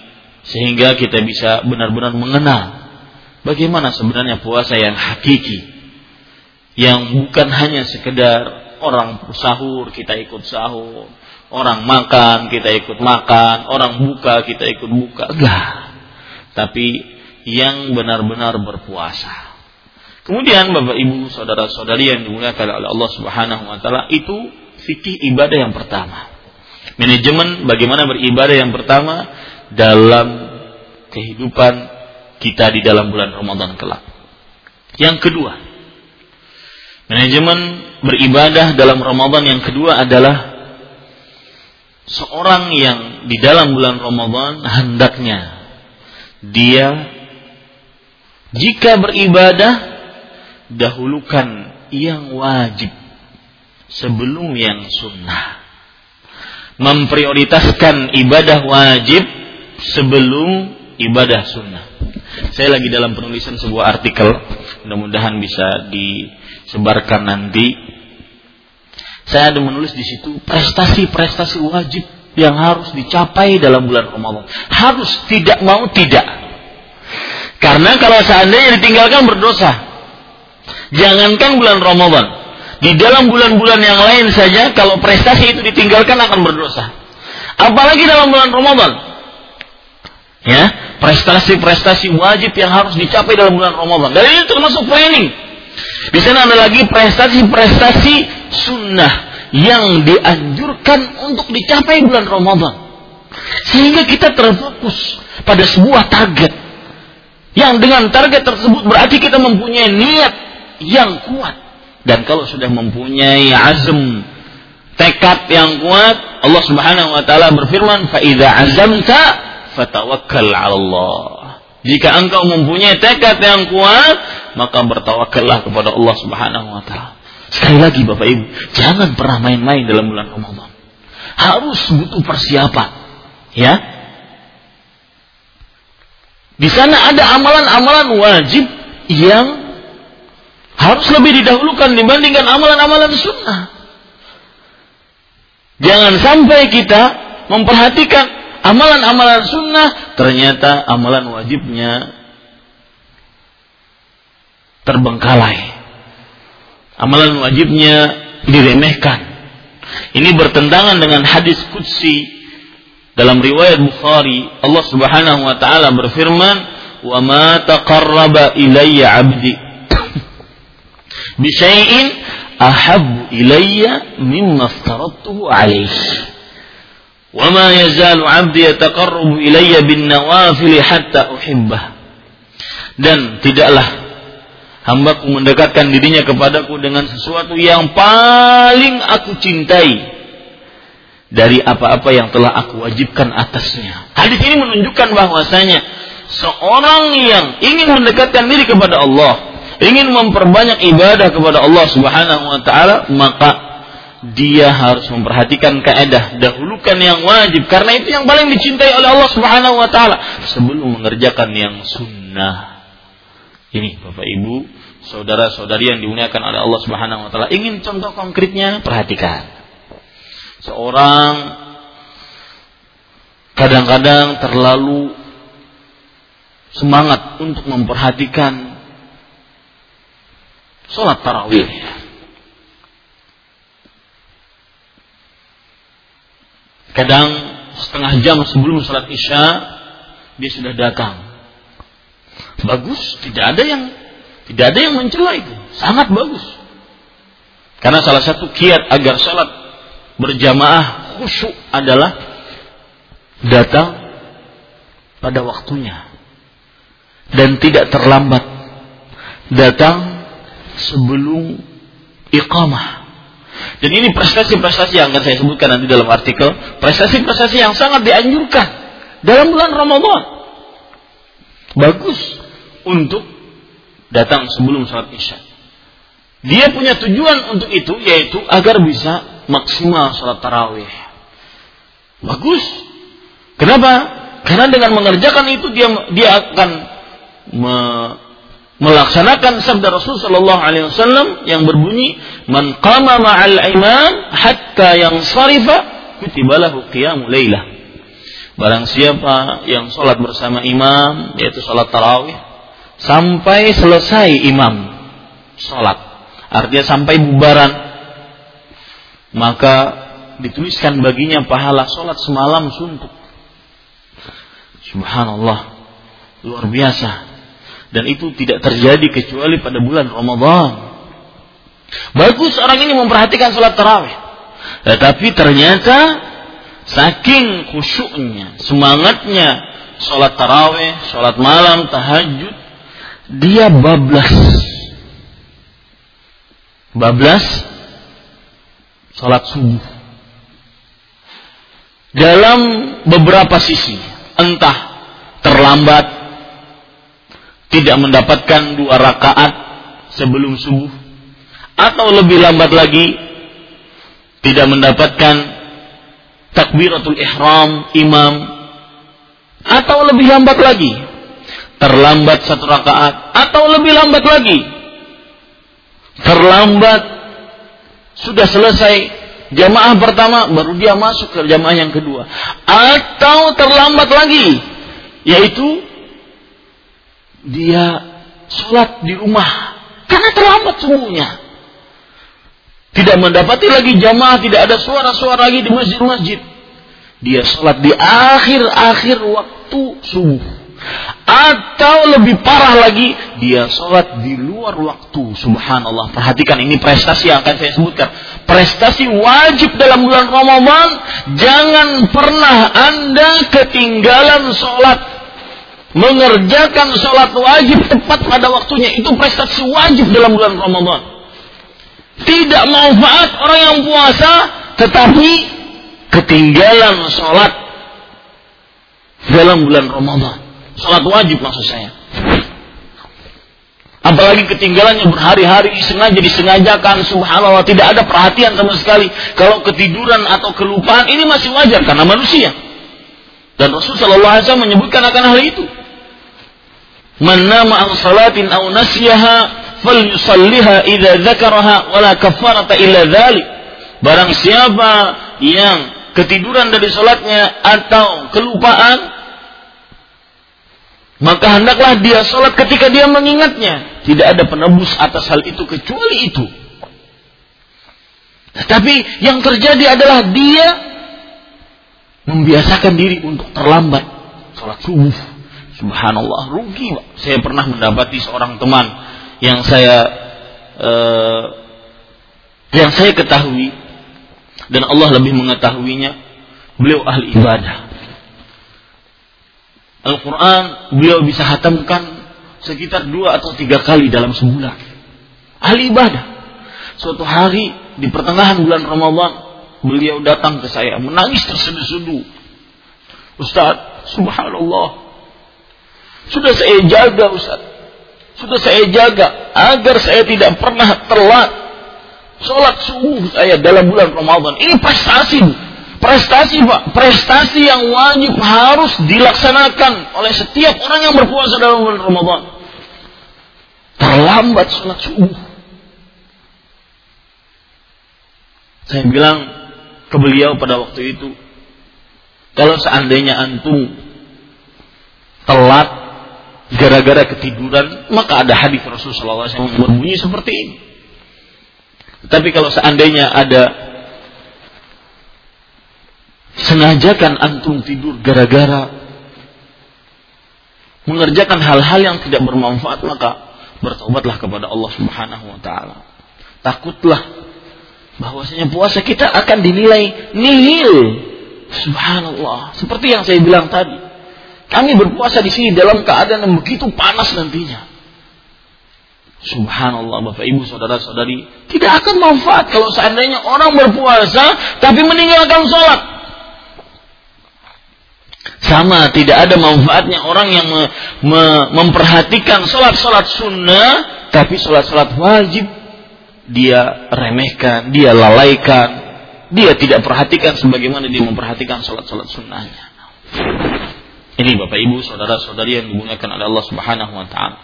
sehingga kita bisa benar-benar mengenal bagaimana sebenarnya puasa yang hakiki yang bukan hanya sekedar orang sahur kita ikut sahur, orang makan kita ikut makan, orang buka kita ikut buka, enggak. Tapi yang benar-benar berpuasa. Kemudian Bapak Ibu, saudara-saudari yang dimuliakan oleh Allah Subhanahu wa taala, itu fikih ibadah yang pertama. Manajemen bagaimana beribadah yang pertama dalam kehidupan kita di dalam bulan Ramadan kelak. Yang kedua, manajemen beribadah dalam Ramadan yang kedua adalah seorang yang di dalam bulan Ramadan hendaknya dia jika beribadah dahulukan yang wajib sebelum yang sunnah. Memprioritaskan ibadah wajib sebelum ibadah sunnah. Saya lagi dalam penulisan sebuah artikel, mudah-mudahan bisa disebarkan nanti. Saya ada menulis di situ prestasi-prestasi wajib yang harus dicapai dalam bulan Ramadan. Harus tidak mau tidak. Karena kalau seandainya ditinggalkan berdosa. Jangankan bulan Ramadan. Di dalam bulan-bulan yang lain saja, kalau prestasi itu ditinggalkan akan berdosa. Apalagi dalam bulan Ramadan. Ya, prestasi-prestasi wajib yang harus dicapai dalam bulan Ramadan. Dan ini termasuk planning. Di sana ada lagi prestasi-prestasi sunnah yang dianjurkan untuk dicapai bulan Ramadan. Sehingga kita terfokus pada sebuah target. Yang dengan target tersebut berarti kita mempunyai niat yang kuat. Dan kalau sudah mempunyai azm, tekad yang kuat, Allah Subhanahu wa taala berfirman, "Fa idza azamta fatawakkal 'ala Allah." Jika engkau mempunyai tekad yang kuat, maka bertawakallah kepada Allah Subhanahu wa taala. Sekali lagi Bapak Ibu, jangan pernah main-main dalam bulan Ramadan. Harus butuh persiapan. Ya. Di sana ada amalan-amalan wajib yang harus lebih didahulukan dibandingkan amalan-amalan sunnah. Jangan sampai kita memperhatikan amalan-amalan sunnah, ternyata amalan wajibnya terbengkalai. Amalan wajibnya diremehkan. Ini bertentangan dengan hadis Qudsi dalam riwayat Bukhari. Allah Subhanahu wa taala berfirman, "Wa ma taqarraba ilayya 'abdi bisyai'in ahabbu ilayya mimma aftaradtuhu alaihi. Wa ma yazalu 'abdi yataqarrabu ilayya bin nawafil hatta uhibbah. Dan tidaklah hambaku mendekatkan dirinya kepadaku dengan sesuatu yang paling aku cintai dari apa-apa yang telah aku wajibkan atasnya. Hadis ini menunjukkan bahwasanya seorang yang ingin mendekatkan diri kepada Allah ingin memperbanyak ibadah kepada Allah Subhanahu wa taala, maka dia harus memperhatikan kaidah dahulukan yang wajib karena itu yang paling dicintai oleh Allah Subhanahu wa taala sebelum mengerjakan yang sunnah. Ini Bapak Ibu, saudara-saudari yang dimuliakan oleh Allah Subhanahu wa taala. Ingin contoh konkretnya? Perhatikan. Seorang kadang-kadang terlalu semangat untuk memperhatikan sholat tarawih Kadang setengah jam sebelum sholat isya dia sudah datang. Bagus, tidak ada yang tidak ada yang mencela itu. Sangat bagus. Karena salah satu kiat agar sholat berjamaah khusyuk adalah datang pada waktunya dan tidak terlambat datang sebelum iqamah dan ini prestasi-prestasi yang akan saya sebutkan nanti dalam artikel. Prestasi-prestasi yang sangat dianjurkan dalam bulan Ramadan. Bagus untuk datang sebelum sholat isya. Dia punya tujuan untuk itu yaitu agar bisa maksimal sholat tarawih. Bagus. Kenapa? Karena dengan mengerjakan itu dia dia akan me, melaksanakan sabda Rasul Shallallahu Alaihi Wasallam yang berbunyi man qama ma'al imam hatta yang sarifa lailah barang siapa yang sholat bersama imam yaitu sholat tarawih sampai selesai imam. Sholat artinya sampai bubaran. Maka dituliskan baginya pahala sholat semalam suntuk. Subhanallah. Luar biasa. Dan itu tidak terjadi kecuali pada bulan Ramadan. Bagus orang ini memperhatikan sholat tarawih. Tetapi ternyata saking khusyuknya, semangatnya sholat tarawih, sholat malam, tahajud, dia bablas. Bablas sholat subuh. Dalam beberapa sisi, entah terlambat tidak mendapatkan dua rakaat sebelum subuh atau lebih lambat lagi tidak mendapatkan takbiratul ihram imam atau lebih lambat lagi terlambat satu rakaat atau lebih lambat lagi terlambat sudah selesai jamaah pertama baru dia masuk ke jamaah yang kedua atau terlambat lagi yaitu dia sholat di rumah karena terlambat subuhnya. Tidak mendapati lagi jamaah, tidak ada suara-suara lagi di masjid-masjid. Dia sholat di akhir-akhir waktu subuh. Atau lebih parah lagi, dia sholat di luar waktu. Subhanallah. Perhatikan ini prestasi yang akan saya sebutkan. Prestasi wajib dalam bulan Ramadan. Jangan pernah Anda ketinggalan sholat mengerjakan sholat wajib tepat pada waktunya itu prestasi wajib dalam bulan Ramadan. Tidak manfaat orang yang puasa tetapi ketinggalan sholat dalam bulan Ramadan. Sholat wajib maksud saya. Apalagi ketinggalannya berhari-hari sengaja disengajakan subhanallah tidak ada perhatian sama sekali. Kalau ketiduran atau kelupaan ini masih wajar karena manusia. Dan Rasulullah SAW menyebutkan akan hal itu. Man nama an salatin aw nasyaha falyusalliha idza dzakaraha wala kafarata illa dzalik. Barang siapa yang ketiduran dari salatnya atau kelupaan maka hendaklah dia salat ketika dia mengingatnya. Tidak ada penebus atas hal itu kecuali itu. Tapi yang terjadi adalah dia membiasakan diri untuk terlambat salat subuh Subhanallah rugi Pak. Saya pernah mendapati seorang teman yang saya uh, yang saya ketahui dan Allah lebih mengetahuinya. Beliau ahli ibadah. Al-Quran beliau bisa hatamkan sekitar dua atau tiga kali dalam sebulan. Ahli ibadah. Suatu hari di pertengahan bulan Ramadan beliau datang ke saya menangis terseduh-seduh. Ustaz, subhanallah, sudah saya jaga Ustaz. Sudah saya jaga agar saya tidak pernah telat sholat subuh saya dalam bulan Ramadan. Ini prestasi. Prestasi, Pak. Prestasi yang wajib harus dilaksanakan oleh setiap orang yang berpuasa dalam bulan Ramadan. Terlambat sholat subuh. Saya bilang ke beliau pada waktu itu, kalau seandainya antum telat gara-gara ketiduran, maka ada hadis Rasulullah SAW berbunyi seperti ini. Tapi kalau seandainya ada sengajakan antum tidur gara-gara mengerjakan hal-hal yang tidak bermanfaat maka bertobatlah kepada Allah Subhanahu wa taala. Takutlah bahwasanya puasa kita akan dinilai nihil. Subhanallah. Seperti yang saya bilang tadi. Kami berpuasa di sini dalam keadaan yang begitu panas nantinya. Subhanallah Bapak Ibu Saudara-saudari Tidak akan manfaat kalau seandainya orang berpuasa Tapi meninggalkan sholat Sama tidak ada manfaatnya orang yang me, me, memperhatikan sholat-sholat sunnah Tapi sholat-sholat wajib. Dia remehkan, dia lalaikan. Dia tidak perhatikan sebagaimana dia memperhatikan sholat-sholat sunnahnya. Ini Bapak Ibu Saudara-saudari yang dimuliakan oleh Allah Subhanahu Wa Ta'ala.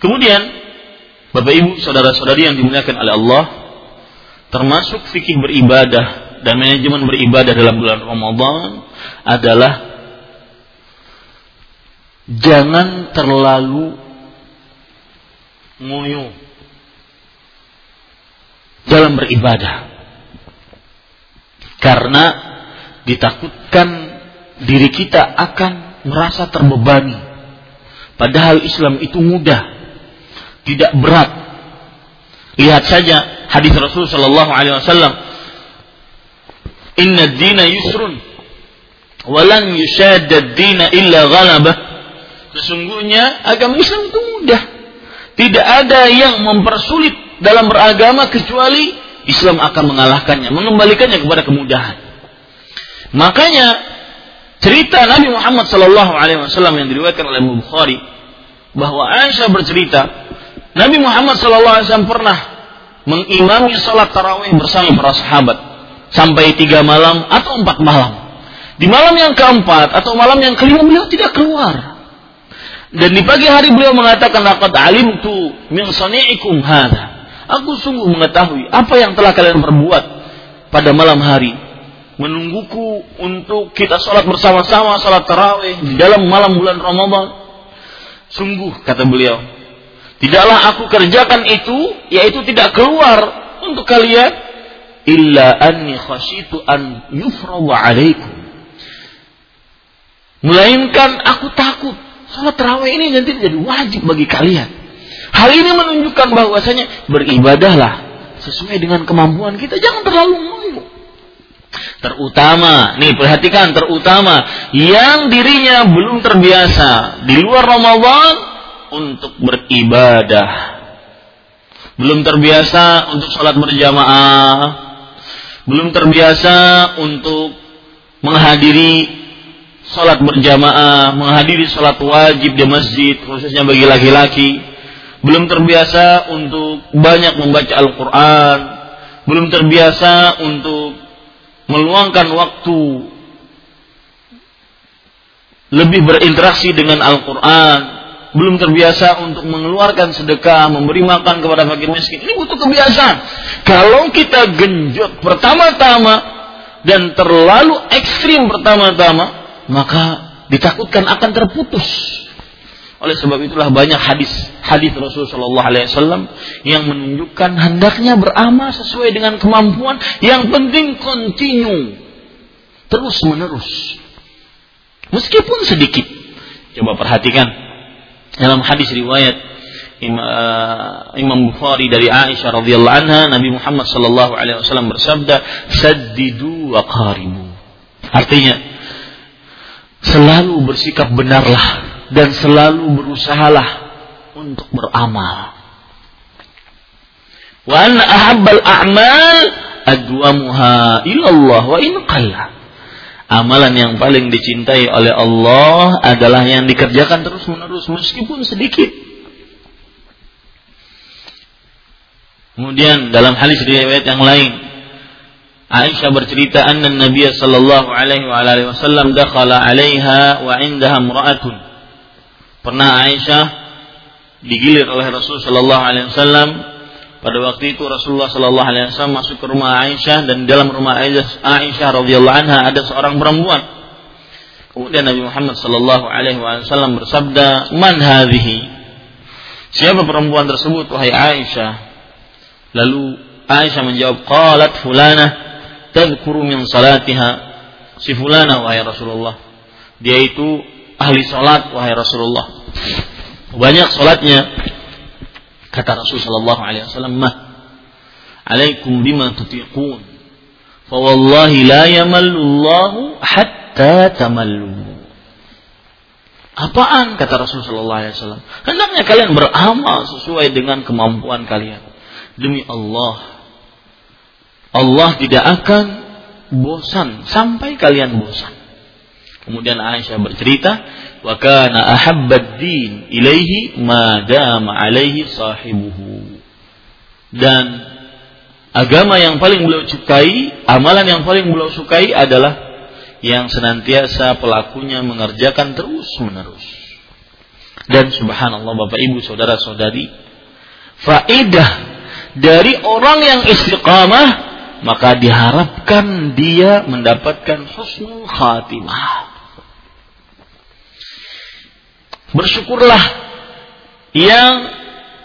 Kemudian Bapak Ibu, saudara-saudari yang dimuliakan oleh Allah, termasuk fikih beribadah dan manajemen beribadah dalam bulan Ramadan adalah jangan terlalu ngoyo dalam beribadah. Karena ditakutkan diri kita akan merasa terbebani. Padahal Islam itu mudah tidak berat. Lihat saja hadis Rasul Shallallahu Alaihi Wasallam. Inna dina yusrun, walan yushadda dina illa ghalabah. Sesungguhnya agama Islam itu mudah. Tidak ada yang mempersulit dalam beragama kecuali Islam akan mengalahkannya, mengembalikannya kepada kemudahan. Makanya cerita Nabi Muhammad Shallallahu Alaihi Wasallam yang diriwayatkan oleh Bukhari bahwa Aisyah bercerita Nabi Muhammad SAW pernah mengimami sholat tarawih bersama para sahabat sampai tiga malam atau empat malam. Di malam yang keempat atau malam yang kelima beliau tidak keluar. Dan di pagi hari beliau mengatakan laqad alimtu min sani'ikum hadha. Aku sungguh mengetahui apa yang telah kalian perbuat pada malam hari. Menungguku untuk kita sholat bersama-sama sholat tarawih di dalam malam bulan Ramadan. Sungguh kata beliau, Tidaklah aku kerjakan itu, yaitu tidak keluar untuk kalian illa anni khasyitu an yufradu alaikum. Melainkan aku takut salat tarawih ini nanti jadi wajib bagi kalian. Hal ini menunjukkan bahwasanya beribadahlah sesuai dengan kemampuan kita, jangan terlalu ngoyo. Terutama, nih perhatikan terutama yang dirinya belum terbiasa di luar Ramadan untuk beribadah. Belum terbiasa untuk sholat berjamaah. Belum terbiasa untuk menghadiri sholat berjamaah, menghadiri sholat wajib di masjid, khususnya bagi laki-laki. Belum terbiasa untuk banyak membaca Al-Quran. Belum terbiasa untuk meluangkan waktu lebih berinteraksi dengan Al-Quran, belum terbiasa untuk mengeluarkan sedekah, memberi makan kepada fakir miskin. Ini butuh kebiasaan. Kalau kita genjot pertama-tama dan terlalu ekstrim pertama-tama, maka ditakutkan akan terputus. Oleh sebab itulah banyak hadis hadis Rasulullah Shallallahu Alaihi Wasallam yang menunjukkan hendaknya beramal sesuai dengan kemampuan. Yang penting kontinu terus menerus, meskipun sedikit. Coba perhatikan dalam hadis riwayat uh, Imam Bukhari dari Aisyah radhiyallahu anha Nabi Muhammad sallallahu alaihi wasallam bersabda saddidu wa qaribu artinya selalu bersikap benarlah dan selalu berusahalah untuk beramal. Wa an ahabbal a'mal adwamuha ilallah wa in qalla Amalan yang paling dicintai oleh Allah adalah yang dikerjakan terus-menerus meskipun sedikit. Kemudian dalam hadis riwayat yang lain Aisyah bercerita anna Nabi sallallahu alaihi wa alihi wasallam dakhala 'alaiha wa 'indaha imra'atun. Pernah Aisyah digilir oleh Rasul sallallahu alaihi wasallam pada waktu itu Rasulullah sallallahu alaihi wasallam masuk ke rumah Aisyah dan dalam rumah Aisyah, Aisyah radhiyallahu anha ada seorang perempuan. Kemudian Nabi Muhammad sallallahu alaihi wasallam bersabda, "Man hadhihi?" Siapa perempuan tersebut wahai Aisyah? Lalu Aisyah menjawab, "Qalat fulanah tadhkuru min salatiha si fulana wahai Rasulullah. Dia itu ahli salat wahai Rasulullah. Banyak salatnya kata Rasul sallallahu alaihi wasallam mah alaikum bima tutiqun fa wallahi la yamallu Allah hatta tamallu Apaan kata Rasul sallallahu alaihi wasallam? Hendaknya kalian beramal sesuai dengan kemampuan kalian. Demi Allah, Allah tidak akan bosan sampai kalian bosan. Kemudian Aisyah bercerita, "Wa kana ahabbad din ilaihi ma dama alaihi sahibuhu." Dan agama yang paling beliau sukai, amalan yang paling beliau sukai adalah yang senantiasa pelakunya mengerjakan terus-menerus. Dan subhanallah Bapak Ibu saudara-saudari, faedah dari orang yang istiqamah maka diharapkan dia mendapatkan husnul khatimah. Bersyukurlah yang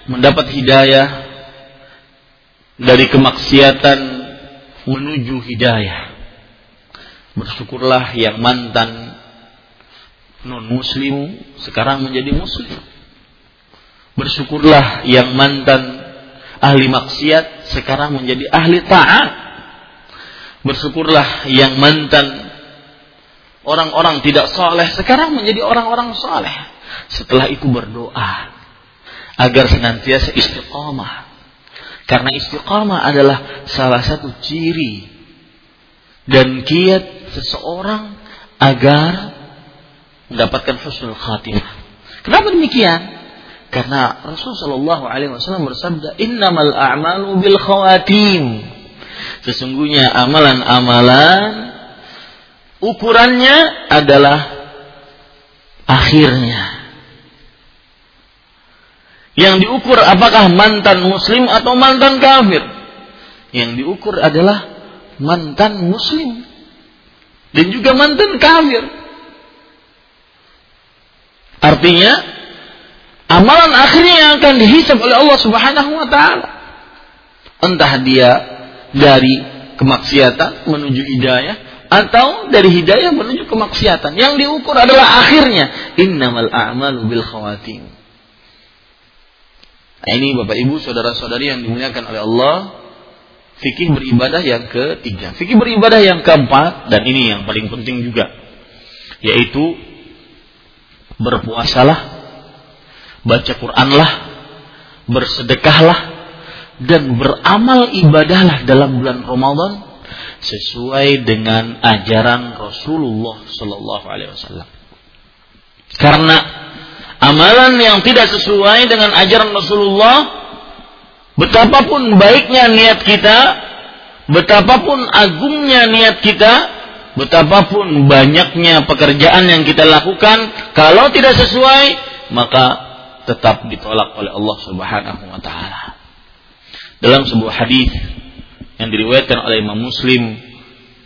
mendapat hidayah dari kemaksiatan menuju hidayah. Bersyukurlah yang mantan non muslim sekarang menjadi muslim. Bersyukurlah yang mantan ahli maksiat sekarang menjadi ahli taat Bersyukurlah yang mantan orang-orang tidak soleh sekarang menjadi orang-orang soleh. Setelah itu berdoa agar senantiasa istiqomah. Karena istiqomah adalah salah satu ciri dan kiat seseorang agar mendapatkan husnul khatimah. Kenapa demikian? Karena Rasulullah Shallallahu Alaihi Wasallam bersabda, Innamal a'malu bil khawatim. Sesungguhnya amalan-amalan ukurannya adalah akhirnya. Yang diukur apakah mantan muslim atau mantan kafir? Yang diukur adalah mantan muslim dan juga mantan kafir. Artinya amalan akhirnya yang akan dihisap oleh Allah Subhanahu wa taala. Entah dia dari kemaksiatan menuju hidayah atau dari hidayah menuju kemaksiatan. Yang diukur adalah akhirnya. Innamal a'malu bil khawatim. Nah, ini Bapak Ibu, saudara-saudari yang dimuliakan oleh Allah, fikih beribadah yang ketiga. Fikih beribadah yang keempat dan ini yang paling penting juga, yaitu berpuasalah, baca Quranlah, bersedekahlah, dan beramal ibadahlah dalam bulan Ramadan sesuai dengan ajaran Rasulullah Sallallahu Alaihi Wasallam. Karena amalan yang tidak sesuai dengan ajaran Rasulullah, betapapun baiknya niat kita, betapapun agungnya niat kita, betapapun banyaknya pekerjaan yang kita lakukan, kalau tidak sesuai, maka tetap ditolak oleh Allah Subhanahu wa taala dalam sebuah hadis yang diriwayatkan oleh Imam Muslim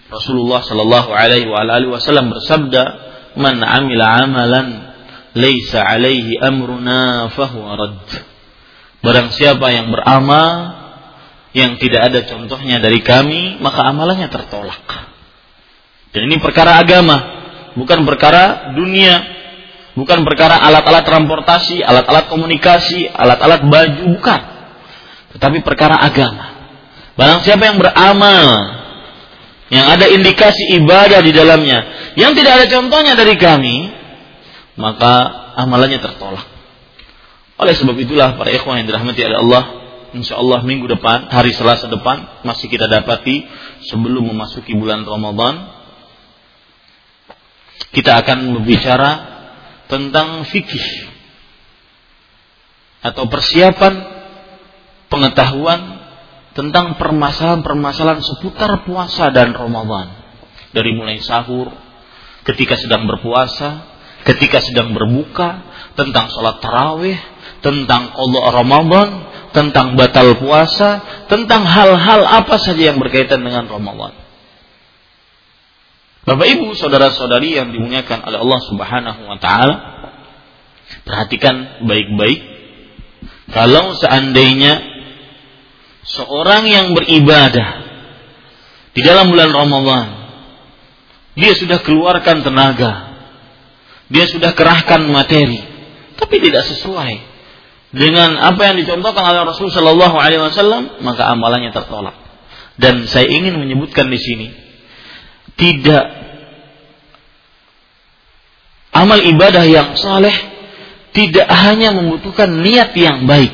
Rasulullah Shallallahu Alaihi Wasallam bersabda man amila amalan laisa alaihi amruna fahuwa rad barang siapa yang beramal yang tidak ada contohnya dari kami maka amalannya tertolak. Dan ini perkara agama bukan perkara dunia bukan perkara alat-alat transportasi alat-alat komunikasi alat-alat baju bukan tetapi perkara agama. Barang siapa yang beramal yang ada indikasi ibadah di dalamnya yang tidak ada contohnya dari kami, maka amalannya tertolak. Oleh sebab itulah para ikhwan yang dirahmati oleh Allah, insya Allah minggu depan, hari Selasa depan masih kita dapati sebelum memasuki bulan Ramadan, kita akan berbicara tentang fikih atau persiapan pengetahuan tentang permasalahan-permasalahan seputar puasa dan Ramadan. Dari mulai sahur, ketika sedang berpuasa, ketika sedang berbuka, tentang sholat tarawih, tentang Allah Ramadan, tentang batal puasa, tentang hal-hal apa saja yang berkaitan dengan Ramadan. Bapak Ibu, saudara-saudari yang dimuliakan oleh Allah Subhanahu wa taala, perhatikan baik-baik kalau seandainya seorang yang beribadah di dalam bulan Ramadan dia sudah keluarkan tenaga, dia sudah kerahkan materi, tapi tidak sesuai dengan apa yang dicontohkan oleh Rasul Shallallahu Alaihi Wasallam, maka amalannya tertolak. Dan saya ingin menyebutkan di sini, tidak amal ibadah yang saleh tidak hanya membutuhkan niat yang baik.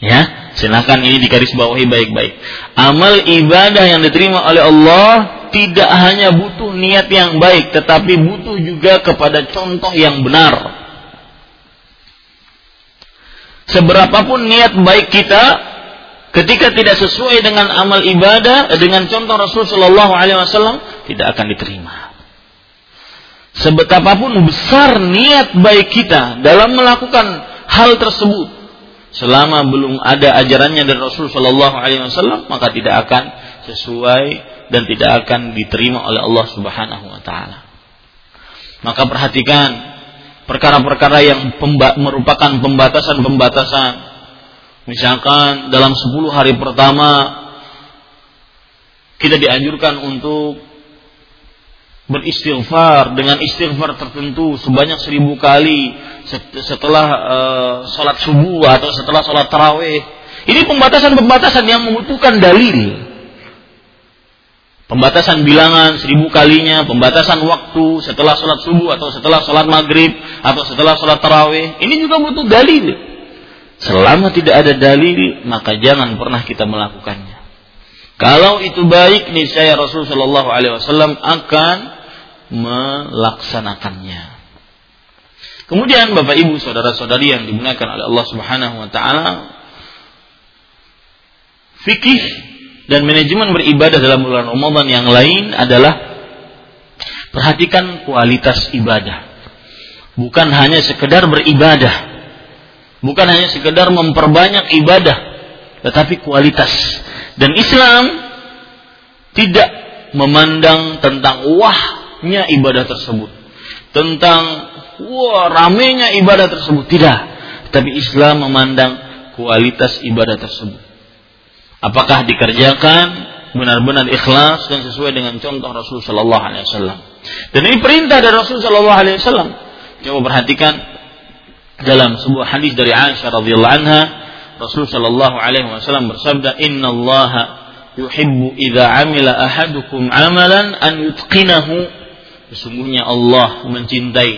Ya, silakan ini digaris bawahi baik-baik. Amal ibadah yang diterima oleh Allah tidak hanya butuh niat yang baik, tetapi butuh juga kepada contoh yang benar seberapapun niat baik kita ketika tidak sesuai dengan amal ibadah dengan contoh Rasul Shallallahu Alaihi Wasallam tidak akan diterima. Sebetapapun besar niat baik kita dalam melakukan hal tersebut, selama belum ada ajarannya dari Rasul Shallallahu Alaihi Wasallam maka tidak akan sesuai dan tidak akan diterima oleh Allah Subhanahu Wa Taala. Maka perhatikan perkara-perkara yang pemba merupakan pembatasan-pembatasan. Misalkan dalam 10 hari pertama kita dianjurkan untuk beristighfar dengan istighfar tertentu sebanyak seribu kali setelah uh, sholat subuh atau setelah sholat taraweh. Ini pembatasan-pembatasan yang membutuhkan dalil. Pembatasan bilangan seribu kalinya, pembatasan waktu setelah sholat subuh atau setelah sholat maghrib atau setelah sholat tarawih. Ini juga butuh dalil. Selama tidak ada dalil, maka jangan pernah kita melakukannya. Kalau itu baik, niscaya Rasul Shallallahu Alaihi Wasallam akan melaksanakannya. Kemudian Bapak Ibu saudara-saudari yang dimuliakan oleh Allah Subhanahu wa taala fikih dan manajemen beribadah dalam bulan Ramadan yang lain adalah perhatikan kualitas ibadah. Bukan hanya sekedar beribadah. Bukan hanya sekedar memperbanyak ibadah, tetapi kualitas. Dan Islam tidak memandang tentang wahnya ibadah tersebut. Tentang wah ramenya ibadah tersebut. Tidak. Tapi Islam memandang kualitas ibadah tersebut Apakah dikerjakan benar-benar ikhlas dan sesuai dengan contoh Rasul Shallallahu Alaihi Wasallam. Dan ini perintah dari Rasul Shallallahu Alaihi Wasallam. Coba perhatikan dalam sebuah hadis dari Aisyah radhiyallahu anha, Rasul Shallallahu Alaihi Wasallam bersabda, Inna yuhibbu idza amila ahadukum amalan an yutqinahu. Sesungguhnya Allah mencintai.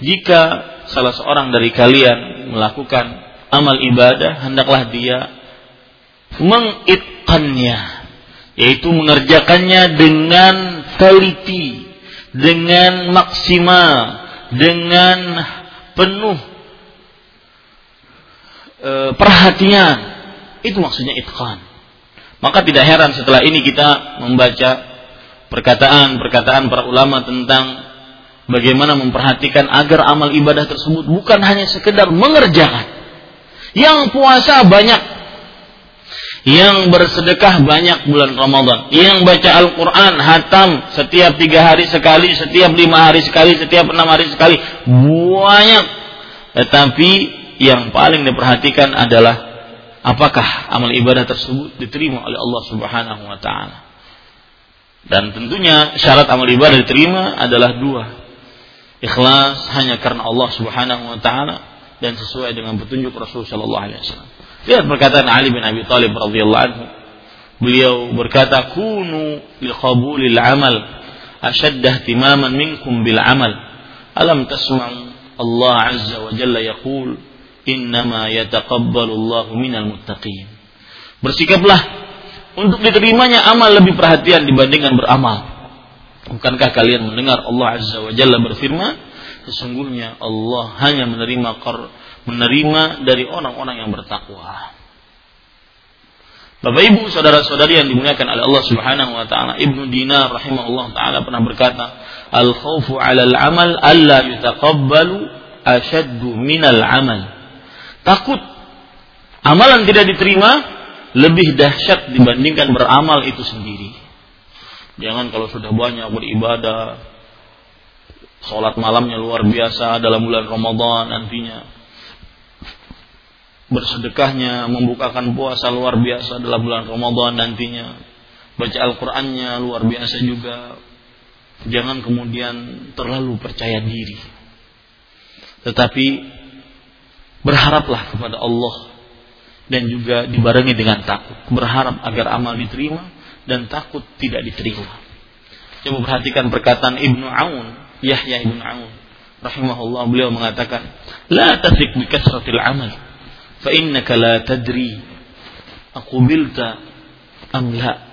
Jika salah seorang dari kalian melakukan amal ibadah hendaklah dia mengitkannya yaitu mengerjakannya dengan teliti dengan maksimal dengan penuh e, perhatian. Itu maksudnya itkan maka tidak heran setelah ini kita membaca perkataan-perkataan para ulama tentang bagaimana memperhatikan agar amal ibadah tersebut bukan hanya sekedar mengerjakan yang puasa banyak yang bersedekah banyak bulan Ramadan, yang baca Al-Quran hatam setiap tiga hari sekali, setiap lima hari sekali, setiap enam hari sekali, banyak. Tetapi yang paling diperhatikan adalah apakah amal ibadah tersebut diterima oleh Allah Subhanahu wa taala. Dan tentunya syarat amal ibadah diterima adalah dua. Ikhlas hanya karena Allah Subhanahu wa taala dan sesuai dengan petunjuk Rasul sallallahu alaihi wasallam. Lihat perkataan Ali bin Abi Thalib radhiyallahu anhu. Beliau berkata, "Kunu li qabulil amal ashadda ihtimaman minkum bil amal." Alam tasma'u Allah azza wa jalla yaqul, "Innama yataqabbalu Allahu minal muttaqin." Bersikaplah untuk diterimanya amal lebih perhatian dibandingkan beramal. Bukankah kalian mendengar Allah azza wa jalla berfirman, sesungguhnya Allah hanya menerima menerima dari orang-orang yang bertakwa. Bapak Ibu, saudara-saudari yang dimuliakan oleh Allah Subhanahu wa taala, Ibnu Dinar rahimahullah taala pernah berkata, "Al khawfu 'ala al-amal alla yutaqabbalu ashaddu minal amal." Takut amalan tidak diterima lebih dahsyat dibandingkan beramal itu sendiri. Jangan kalau sudah banyak beribadah, sholat malamnya luar biasa dalam bulan Ramadan nantinya bersedekahnya, membukakan puasa luar biasa dalam bulan Ramadan nantinya. Baca Al-Qur'annya luar biasa juga. Jangan kemudian terlalu percaya diri. Tetapi berharaplah kepada Allah dan juga dibarengi dengan takut. Berharap agar amal diterima dan takut tidak diterima. Coba perhatikan perkataan Ibnu Aun, Yahya Ibnu Aun rahimahullah beliau mengatakan, "La tasik bi kasratil amal." fa la tadri akubilta am la.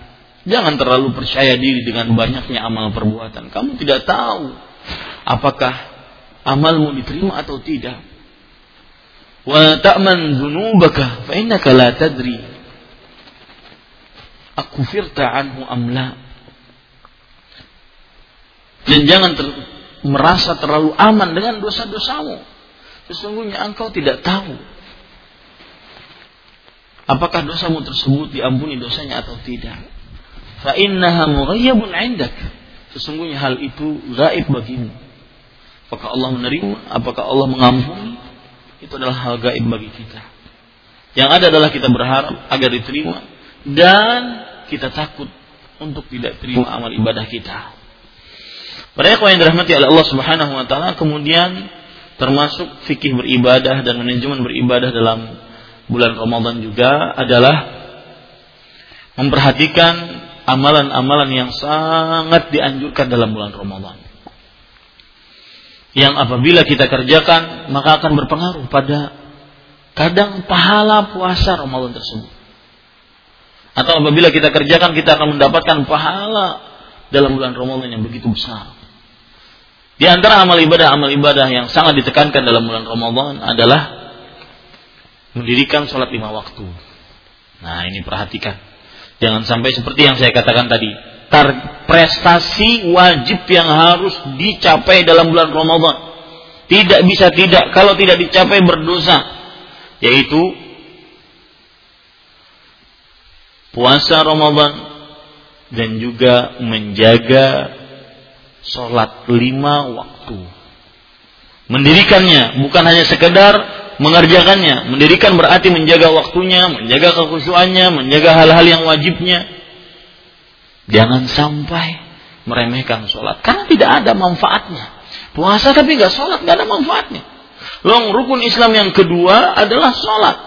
Jangan terlalu percaya diri dengan banyaknya amal perbuatan. Kamu tidak tahu apakah amalmu diterima atau tidak. Wa ta'man dzunubaka fa innaka la tadri akufirta anhu am la. Dan jangan ter, merasa terlalu aman dengan dosa-dosamu. Sesungguhnya engkau tidak tahu apakah dosamu tersebut diampuni dosanya atau tidak. Fa innaha mughayyabun 'indak. Sesungguhnya hal itu gaib bagimu. Apakah Allah menerima? Apakah Allah mengampuni? Itu adalah hal gaib bagi kita. Yang ada adalah kita berharap agar diterima dan kita takut untuk tidak terima amal ibadah kita. Para yang dirahmati oleh Allah Subhanahu wa taala kemudian termasuk fikih beribadah dan manajemen beribadah dalam bulan Ramadan juga adalah memperhatikan amalan-amalan yang sangat dianjurkan dalam bulan Ramadan. Yang apabila kita kerjakan maka akan berpengaruh pada kadang pahala puasa Ramadan tersebut. Atau apabila kita kerjakan kita akan mendapatkan pahala dalam bulan Ramadan yang begitu besar. Di antara amal ibadah amal ibadah yang sangat ditekankan dalam bulan Ramadan adalah mendirikan sholat lima waktu. Nah ini perhatikan. Jangan sampai seperti yang saya katakan tadi. Prestasi wajib yang harus dicapai dalam bulan Ramadan. Tidak bisa tidak. Kalau tidak dicapai berdosa. Yaitu puasa Ramadan dan juga menjaga sholat lima waktu. Mendirikannya bukan hanya sekedar mengerjakannya. Mendirikan berarti menjaga waktunya, menjaga kekhusyuannya, menjaga hal-hal yang wajibnya. Jangan sampai meremehkan sholat. Karena tidak ada manfaatnya. Puasa tapi nggak sholat, nggak ada manfaatnya. Long rukun Islam yang kedua adalah sholat.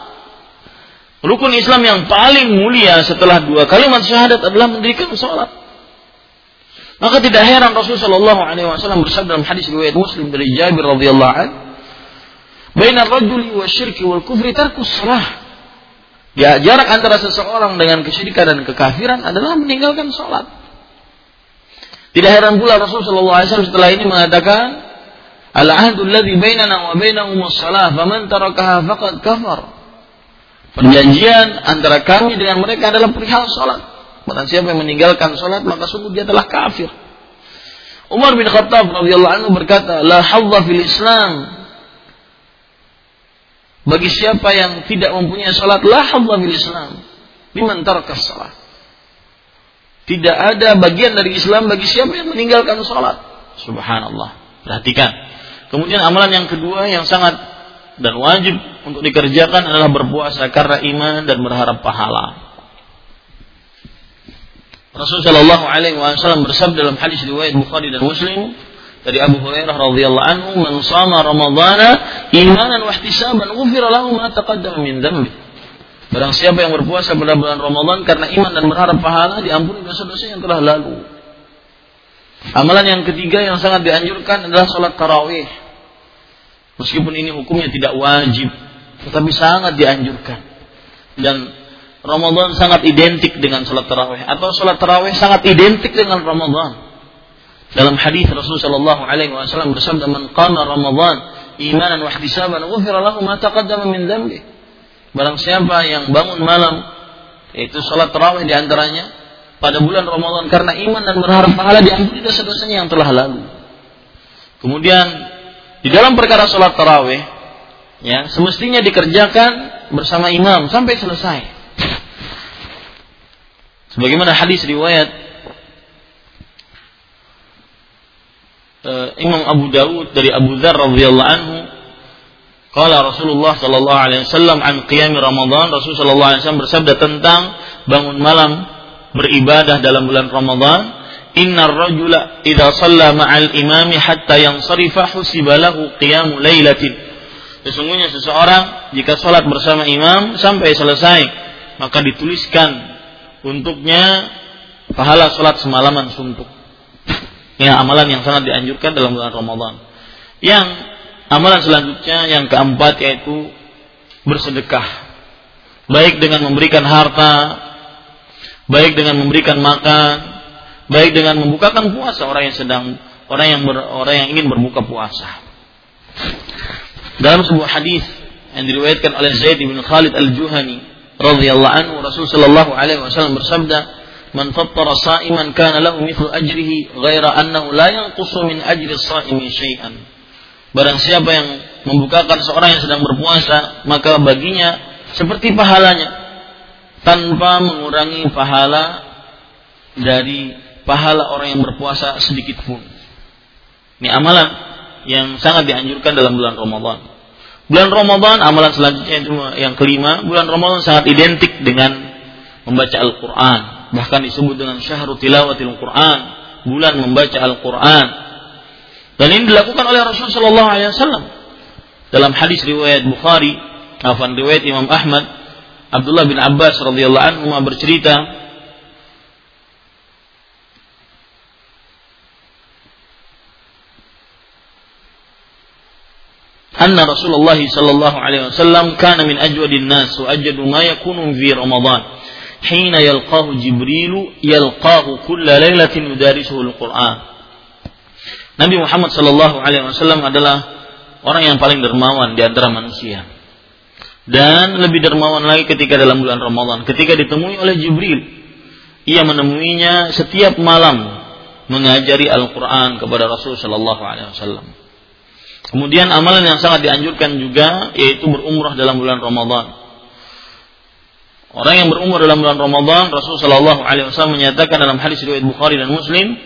Rukun Islam yang paling mulia setelah dua kalimat syahadat adalah mendirikan sholat. Maka tidak heran Rasulullah Shallallahu Alaihi Wasallam bersabda dalam hadis riwayat Muslim dari Jabir radhiyallahu anhu, Baina rajuli wa syirki wal kufri tarkus salah. Ya, jarak antara seseorang dengan kesyirikan dan kekafiran adalah meninggalkan sholat. Tidak heran pula Rasulullah SAW setelah ini mengatakan, Al-ahdu alladhi bainana wa bainahum as-salah, faman tarakaha faqad kafar. Perjanjian antara kami dengan mereka adalah perihal sholat. Barang siapa yang meninggalkan sholat, maka sungguh dia telah kafir. Umar bin Khattab radhiyallahu anhu berkata, "La hadza fil Islam bagi siapa yang tidak mempunyai salat, la hadza bil Islam. Liman salat. Tidak ada bagian dari Islam bagi siapa yang meninggalkan salat. Subhanallah. Perhatikan. Kemudian amalan yang kedua yang sangat dan wajib untuk dikerjakan adalah berpuasa karena iman dan berharap pahala. Rasulullah Shallallahu Alaihi Wasallam bersabda dalam hadis riwayat Bukhari dan Muslim, dari Abu Hurairah radhiyallahu anhu man shama ramadhana imanan wa ihtisaban ghufira lahu ma taqaddama min dhanbi Barang siapa yang berpuasa pada bulan Ramadan karena iman dan berharap pahala diampuni dosa-dosa yang telah lalu. Amalan yang ketiga yang sangat dianjurkan adalah sholat tarawih. Meskipun ini hukumnya tidak wajib, tetapi sangat dianjurkan. Dan Ramadan sangat identik dengan sholat tarawih atau sholat tarawih sangat identik dengan Ramadan. Dalam hadis Rasulullah Shallallahu Alaihi Wasallam bersabda, "Man qama Ramadan imanan wa ihtisaban, ghufira lahu ma taqaddama min dhanbi." Barang siapa yang bangun malam yaitu sholat tarawih di antaranya pada bulan Ramadan karena iman dan berharap pahala diampuni dosa-dosanya yang telah lalu. Kemudian di dalam perkara sholat tarawih, ya semestinya dikerjakan bersama imam sampai selesai. Sebagaimana hadis riwayat uh, Imam Abu Dawud dari Abu Dzar radhiyallahu anhu Qala Rasulullah sallallahu alaihi wasallam an qiyam Ramadan, Rasul sallallahu alaihi wasallam bersabda tentang bangun malam beribadah dalam bulan Ramadan, "Innar rajula idza shalla ma'al imami hatta yansarifa husiba lahu qiyamu lailatin." Sesungguhnya seseorang jika salat bersama imam sampai selesai, maka dituliskan untuknya pahala salat semalaman suntuk. Ya, amalan yang sangat dianjurkan dalam bulan Ramadan. Yang Amalan selanjutnya yang keempat yaitu bersedekah. Baik dengan memberikan harta, baik dengan memberikan makan, baik dengan membukakan puasa orang yang sedang orang yang ber, orang yang ingin berbuka puasa. Dalam sebuah hadis yang diriwayatkan oleh Zaid bin Khalid Al-Juhani radhiyallahu anhu Rasul sallallahu alaihi wasallam bersabda Man fattara sa'iman kana lahu mithlu ajrihi ghaira annahu la yanqusu min ajri as-sa'imi syai'an Barang siapa yang membukakan seorang yang sedang berpuasa, maka baginya seperti pahalanya tanpa mengurangi pahala dari pahala orang yang berpuasa sedikit pun. Ini amalan yang sangat dianjurkan dalam bulan Ramadan. Bulan Ramadan, amalan selanjutnya yang kelima, bulan Ramadan sangat identik dengan membaca Al-Quran Bahkan disebut dengan syahrul tilawatil Quran, bulan membaca Al-Quran. Dan ini dilakukan oleh Rasul Shallallahu Alaihi Wasallam dalam hadis riwayat Bukhari, afan riwayat Imam Ahmad, Abdullah bin Abbas radhiyallahu anhu bercerita أن رسول الله صلى الله عليه وسلم كان من أجود الناس وأجد ما يكون في رمضان حين يلقاه جبريل يلقاه كل ليلة يدارسه القرآن Nabi Muhammad Shallallahu Alaihi Wasallam adalah orang yang paling dermawan di antara manusia. Dan lebih dermawan lagi ketika dalam bulan Ramadan, ketika ditemui oleh Jibril, ia menemuinya setiap malam mengajari Al-Quran kepada Rasul Shallallahu Alaihi Wasallam. Kemudian amalan yang sangat dianjurkan juga yaitu berumrah dalam bulan Ramadan. Orang yang berumrah dalam bulan Ramadan, Rasul Shallallahu Alaihi Wasallam menyatakan dalam hadis riwayat Bukhari dan Muslim,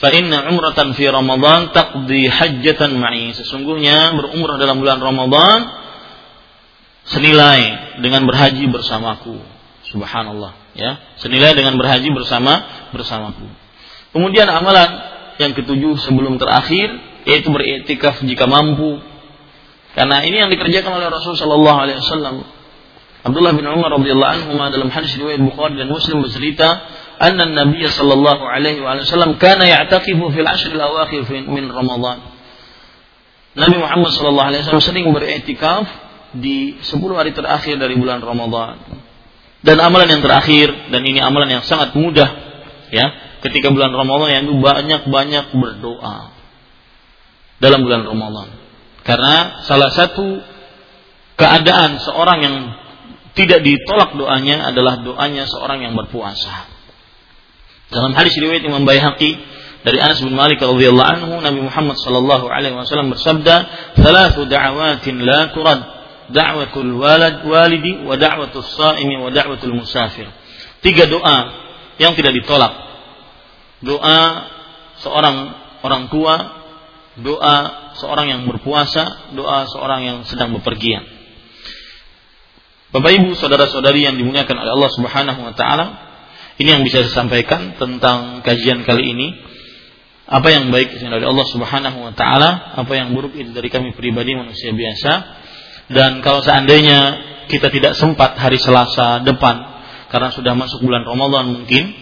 fa inna umratan fi Ramadan taqdi hajjatan ma'i. Sesungguhnya berumrah dalam bulan Ramadan senilai dengan berhaji bersamaku. Subhanallah, ya. Senilai dengan berhaji bersama bersamaku. Kemudian amalan yang ketujuh sebelum terakhir yaitu beriktikaf jika mampu. Karena ini yang dikerjakan oleh Rasul sallallahu alaihi wasallam. Abdullah bin Umar radhiyallahu anhu dalam hadis riwayat Bukhari dan Muslim bercerita, "Anna Nabi sallallahu alaihi wasallam kana ya'taqifu fil ashr al-awakhir min Ramadan." Nabi Muhammad sallallahu alaihi wasallam sering beriktikaf di 10 hari terakhir dari bulan Ramadan. Dan amalan yang terakhir dan ini amalan yang sangat mudah ya, ketika bulan Ramadan yang banyak-banyak berdoa dalam bulan Ramadan. Karena salah satu keadaan seorang yang tidak ditolak doanya adalah doanya seorang yang berpuasa. Dalam hadis riwayat Imam Baihaqi dari Anas bin Malik radhiyallahu anhu Nabi Muhammad sallallahu alaihi wasallam bersabda, "Thalathu da'awatin la turad, da'watul walad walidi wa da'watus shaimi wa da'watul musafir." Tiga doa yang tidak ditolak. Doa seorang orang tua, doa seorang yang berpuasa, doa seorang yang sedang bepergian. Bapak Ibu, saudara-saudari yang dimuliakan oleh Allah Subhanahu wa taala, ini yang bisa saya sampaikan tentang kajian kali ini. Apa yang baik itu dari Allah Subhanahu wa taala, apa yang buruk itu dari kami pribadi manusia biasa. Dan kalau seandainya kita tidak sempat hari Selasa depan karena sudah masuk bulan Ramadan mungkin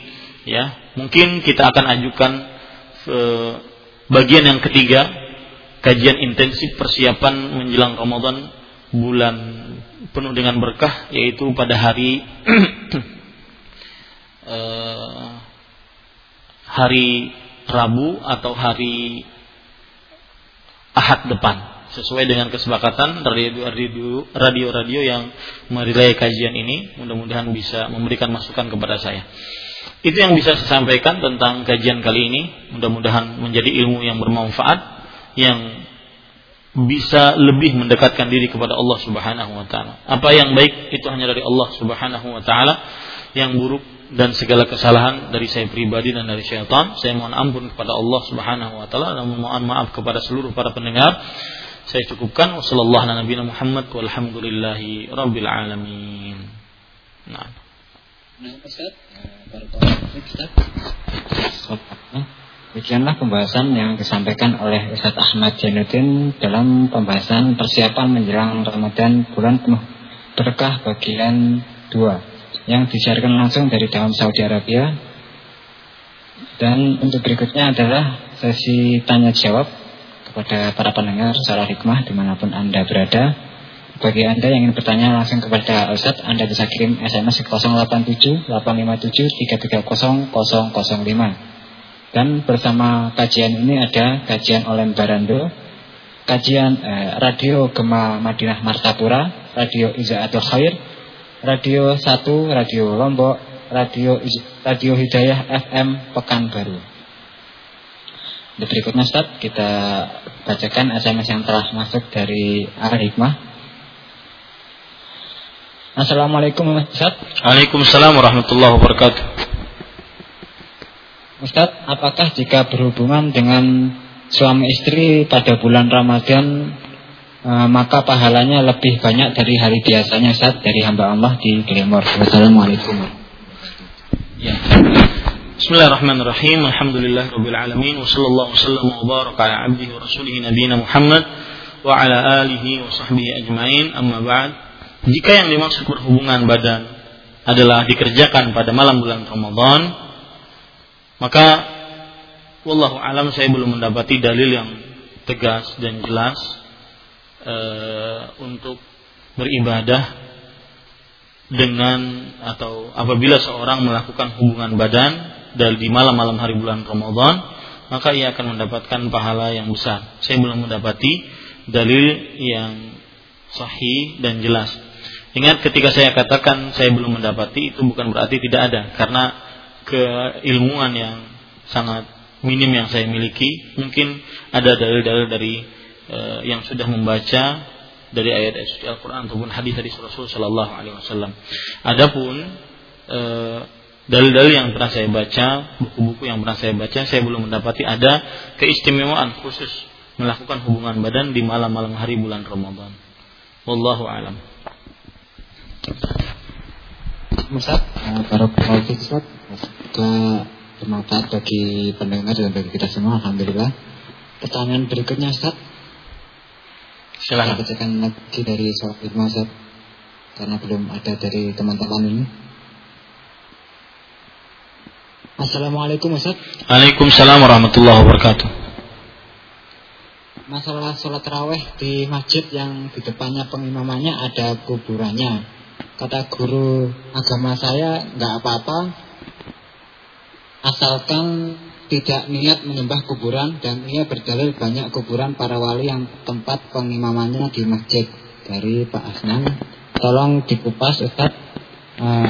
ya, mungkin kita akan ajukan eh, bagian yang ketiga kajian intensif persiapan menjelang Ramadan bulan penuh dengan berkah yaitu pada hari eh, hari Rabu atau hari Ahad depan. Sesuai dengan kesepakatan radio radio yang merilai kajian ini mudah-mudahan bisa memberikan masukan kepada saya. Itu yang bisa saya sampaikan tentang kajian kali ini. Mudah-mudahan menjadi ilmu yang bermanfaat yang bisa lebih mendekatkan diri kepada Allah Subhanahu wa taala. Apa yang baik itu hanya dari Allah Subhanahu wa taala, yang buruk dan segala kesalahan dari saya pribadi dan dari syaitan. Saya mohon ampun kepada Allah Subhanahu wa taala dan mohon maaf kepada seluruh para pendengar. Saya cukupkan wasallallahu ala nabiyina Muhammad walhamdulillahi rabbil alamin. Nah. Nah, Ustaz, Ustaz. Demikianlah pembahasan yang disampaikan oleh Ustaz Ahmad Jainuddin dalam pembahasan persiapan menjelang Ramadan bulan penuh berkah bagian 2 yang disiarkan langsung dari dalam Saudi Arabia. Dan untuk berikutnya adalah sesi tanya jawab kepada para pendengar secara hikmah di mana pun Anda berada. Bagi Anda yang ingin bertanya langsung kepada Ustaz, Anda bisa kirim SMS 087 857 330 005. Dan bersama kajian ini ada kajian oleh Barando, kajian eh, Radio Gema Madinah Martapura, Radio Izaatul Khair, Radio 1, Radio Lombok, Radio Radio Hidayah FM Pekanbaru. Berikutnya Ustaz, kita bacakan SMS yang telah masuk dari Al Hikmah. Assalamualaikum Ustaz. Waalaikumsalam warahmatullahi wabarakatuh. Ustaz, apakah jika berhubungan dengan suami istri pada bulan Ramadan e, maka pahalanya lebih banyak dari hari biasanya Ustaz dari hamba Allah di Glemor. Wassalamualaikum. Ya. Bismillahirrahmanirrahim. Alhamdulillah rabbil alamin wa sallallahu wasallam wa baraka ala abdihi wa rasulihi nabiyina Muhammad wa ala alihi wa sahbihi ajmain. Amma ba'd. Jika yang dimaksud berhubungan badan adalah dikerjakan pada malam bulan Ramadan, maka wallahu alam saya belum mendapati dalil yang tegas dan jelas e, untuk beribadah dengan atau apabila seorang melakukan hubungan badan dari di malam-malam hari bulan Ramadan maka ia akan mendapatkan pahala yang besar. Saya belum mendapati dalil yang sahih dan jelas. Ingat ketika saya katakan saya belum mendapati itu bukan berarti tidak ada karena keilmuan yang sangat minim yang saya miliki. Mungkin ada dalil-dalil dari e, yang sudah membaca dari ayat-ayat suci Al-Quran ataupun hadis-hadis Rasul Shallallahu Alaihi Wasallam. Adapun e, dalil-dalil yang pernah saya baca, buku-buku yang pernah saya baca, saya belum mendapati ada keistimewaan khusus melakukan hubungan badan di malam-malam hari bulan Ramadan. Wallahu alam. Ustaz, para Ustaz, semoga bermanfaat bagi pendengar dan bagi kita semua. Alhamdulillah. Pertanyaan berikutnya Ustaz. Silahkan. Saya bacakan lagi dari soal Hikmah Ustaz. Karena belum ada dari teman-teman ini. Assalamualaikum Ustaz. Waalaikumsalam warahmatullahi wabarakatuh. Masalah sholat raweh di masjid yang di depannya pengimamannya ada kuburannya kata guru agama saya nggak apa-apa asalkan tidak niat menyembah kuburan dan ia berdalil banyak kuburan para wali yang tempat pengimamannya di masjid. Dari Pak Asnan tolong dikupas Ustaz. Uh,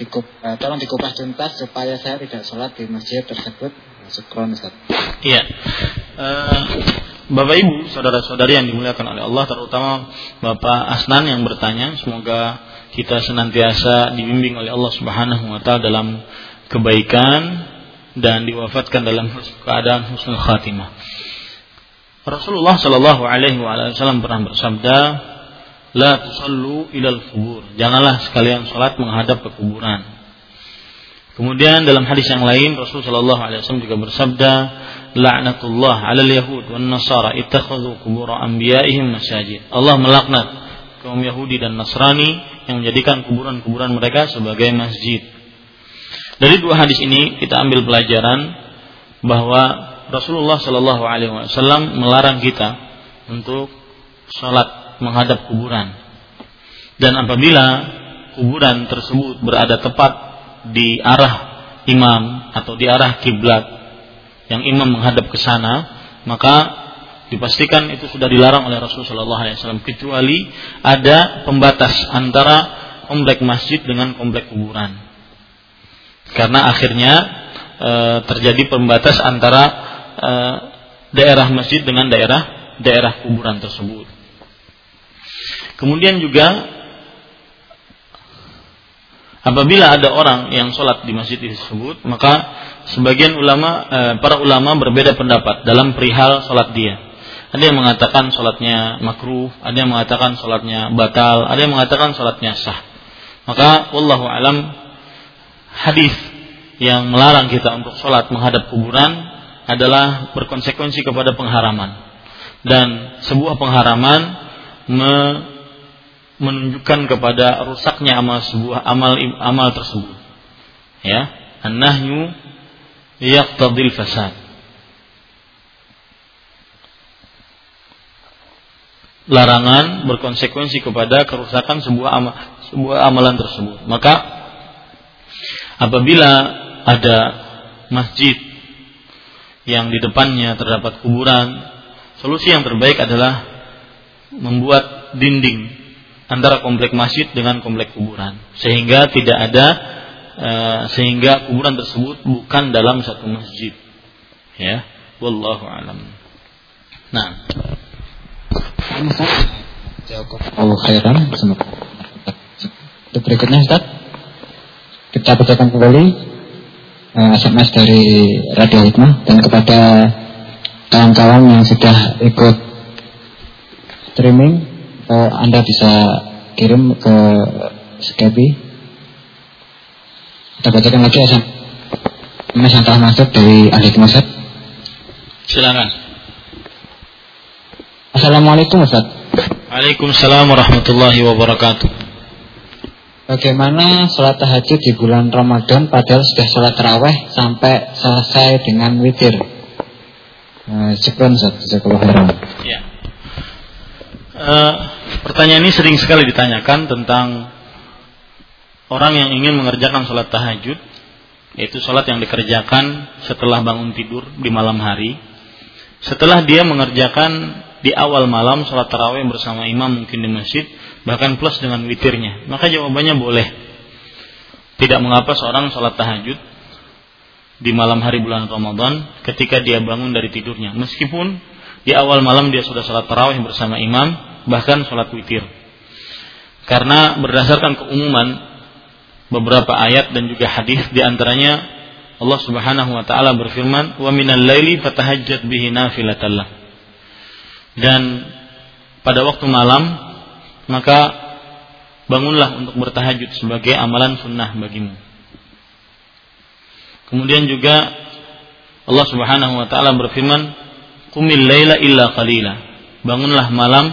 dikup, uh, tolong dikupas tuntas supaya saya tidak sholat di masjid tersebut. Syukron Ustaz. Iya. Uh, Bapak Ibu, saudara-saudari yang dimuliakan oleh Allah, terutama Bapak Asnan yang bertanya, semoga kita senantiasa dibimbing oleh Allah Subhanahu wa taala dalam kebaikan dan diwafatkan dalam keadaan husnul khatimah. Rasulullah Shallallahu alaihi wasallam pernah bersabda, "La tusallu ilal kubur." Janganlah sekalian salat menghadap ke kuburan. Kemudian dalam hadis yang lain Rasulullah Shallallahu Alaihi Wasallam juga bersabda, "La'natullah 'alal yahud wan nasara ittakhadhu qubur anbiya'ihim masajid." Allah melaknat kaum Yahudi dan Nasrani yang menjadikan kuburan-kuburan mereka sebagai masjid. Dari dua hadis ini kita ambil pelajaran bahwa Rasulullah Shallallahu Alaihi Wasallam melarang kita untuk sholat menghadap kuburan. Dan apabila kuburan tersebut berada tepat di arah imam atau di arah kiblat yang imam menghadap ke sana, maka dipastikan itu sudah dilarang oleh Rasulullah SAW kecuali ada pembatas antara komplek masjid dengan komplek kuburan. Karena akhirnya e, terjadi pembatas antara e, daerah masjid dengan daerah daerah kuburan tersebut. Kemudian juga apabila ada orang yang sholat di masjid tersebut, maka sebagian ulama, eh, para ulama berbeda pendapat dalam perihal sholat dia. Ada yang mengatakan sholatnya makruh, ada yang mengatakan sholatnya batal, ada yang mengatakan sholatnya sah. Maka wallahu alam hadis yang melarang kita untuk sholat menghadap kuburan adalah berkonsekuensi kepada pengharaman dan sebuah pengharaman me menunjukkan kepada rusaknya amal sebuah amal amal tersebut. Ya, an-nahyu yaqtadil fasad. Larangan berkonsekuensi kepada kerusakan sebuah amal, sebuah amalan tersebut. Maka apabila ada masjid yang di depannya terdapat kuburan, solusi yang terbaik adalah membuat dinding antara komplek masjid dengan komplek kuburan. Sehingga tidak ada e, sehingga kuburan tersebut bukan dalam satu masjid. Ya wallahu alam. Nah. Allah khairan berikutnya Ustaz Kita bacakan kembali uh, SMS dari Radio Hikmah Dan kepada kawan-kawan yang sudah ikut streaming uh, Anda bisa kirim ke Skype. Kita bacakan lagi Mas yang telah masuk dari ahli Ustaz. Silakan. Assalamualaikum Ustaz. Waalaikumsalam warahmatullahi wabarakatuh. Bagaimana sholat tahajud di bulan Ramadan padahal sudah sholat terawih sampai selesai dengan witir? Syukran Ustaz, jazakallahu Ya. Uh, pertanyaan ini sering sekali ditanyakan tentang orang yang ingin mengerjakan sholat tahajud, yaitu sholat yang dikerjakan setelah bangun tidur di malam hari. Setelah dia mengerjakan di awal malam sholat tarawih bersama imam mungkin di masjid, bahkan plus dengan witirnya, maka jawabannya boleh. Tidak mengapa seorang sholat tahajud di malam hari bulan Ramadan ketika dia bangun dari tidurnya, meskipun di awal malam dia sudah sholat tarawih bersama imam, bahkan sholat witir. Karena berdasarkan keumuman beberapa ayat dan juga hadis di antaranya Allah Subhanahu wa taala berfirman, "Wa minal laili fatahajjat bihi nafilatallah." Dan pada waktu malam maka bangunlah untuk bertahajud sebagai amalan sunnah bagimu. Kemudian juga Allah Subhanahu wa taala berfirman, Kumil laila illa qalila. Bangunlah malam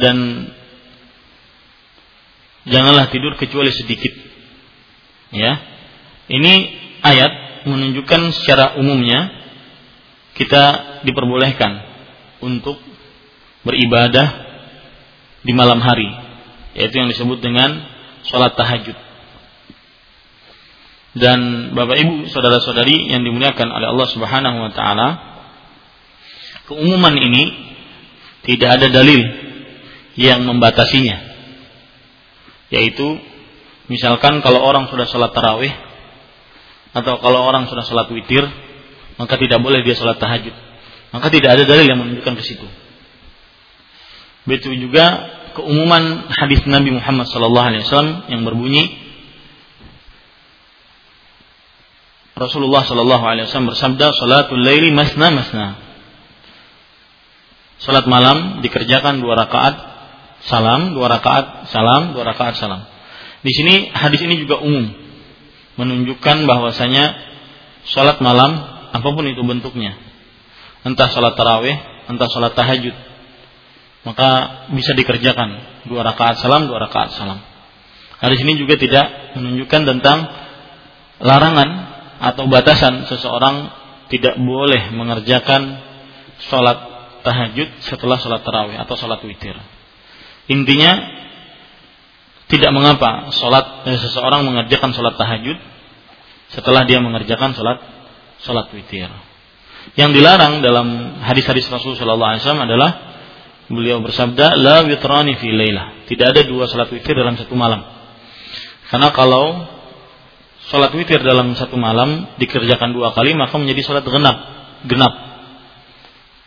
dan janganlah tidur kecuali sedikit. Ya. Ini ayat menunjukkan secara umumnya kita diperbolehkan untuk beribadah di malam hari, yaitu yang disebut dengan sholat tahajud. Dan Bapak Ibu, saudara-saudari yang dimuliakan oleh Allah Subhanahu wa taala, keumuman ini tidak ada dalil yang membatasinya. Yaitu misalkan kalau orang sudah sholat tarawih atau kalau orang sudah sholat witir maka tidak boleh dia sholat tahajud. Maka tidak ada dalil yang menunjukkan ke situ. Begitu juga keumuman hadis Nabi Muhammad SAW yang berbunyi Rasulullah SAW bersabda, "Salatul laili masna masna." Salat malam dikerjakan dua rakaat salam, dua rakaat salam, dua rakaat salam. Di sini hadis ini juga umum menunjukkan bahwasanya salat malam apa pun itu bentuknya, entah salat tarawih, entah salat tahajud, maka bisa dikerjakan dua rakaat salam, dua rakaat salam. Hadis ini juga tidak menunjukkan tentang larangan atau batasan seseorang tidak boleh mengerjakan sholat tahajud setelah sholat tarawih atau sholat witir. Intinya tidak mengapa sholat eh, seseorang mengerjakan sholat tahajud setelah dia mengerjakan sholat sholat witir. Yang dilarang dalam hadis-hadis Rasul Shallallahu Alaihi Wasallam adalah beliau bersabda, la witrani fi laylah. Tidak ada dua salat witir dalam satu malam. Karena kalau salat witir dalam satu malam dikerjakan dua kali maka menjadi salat genap, genap.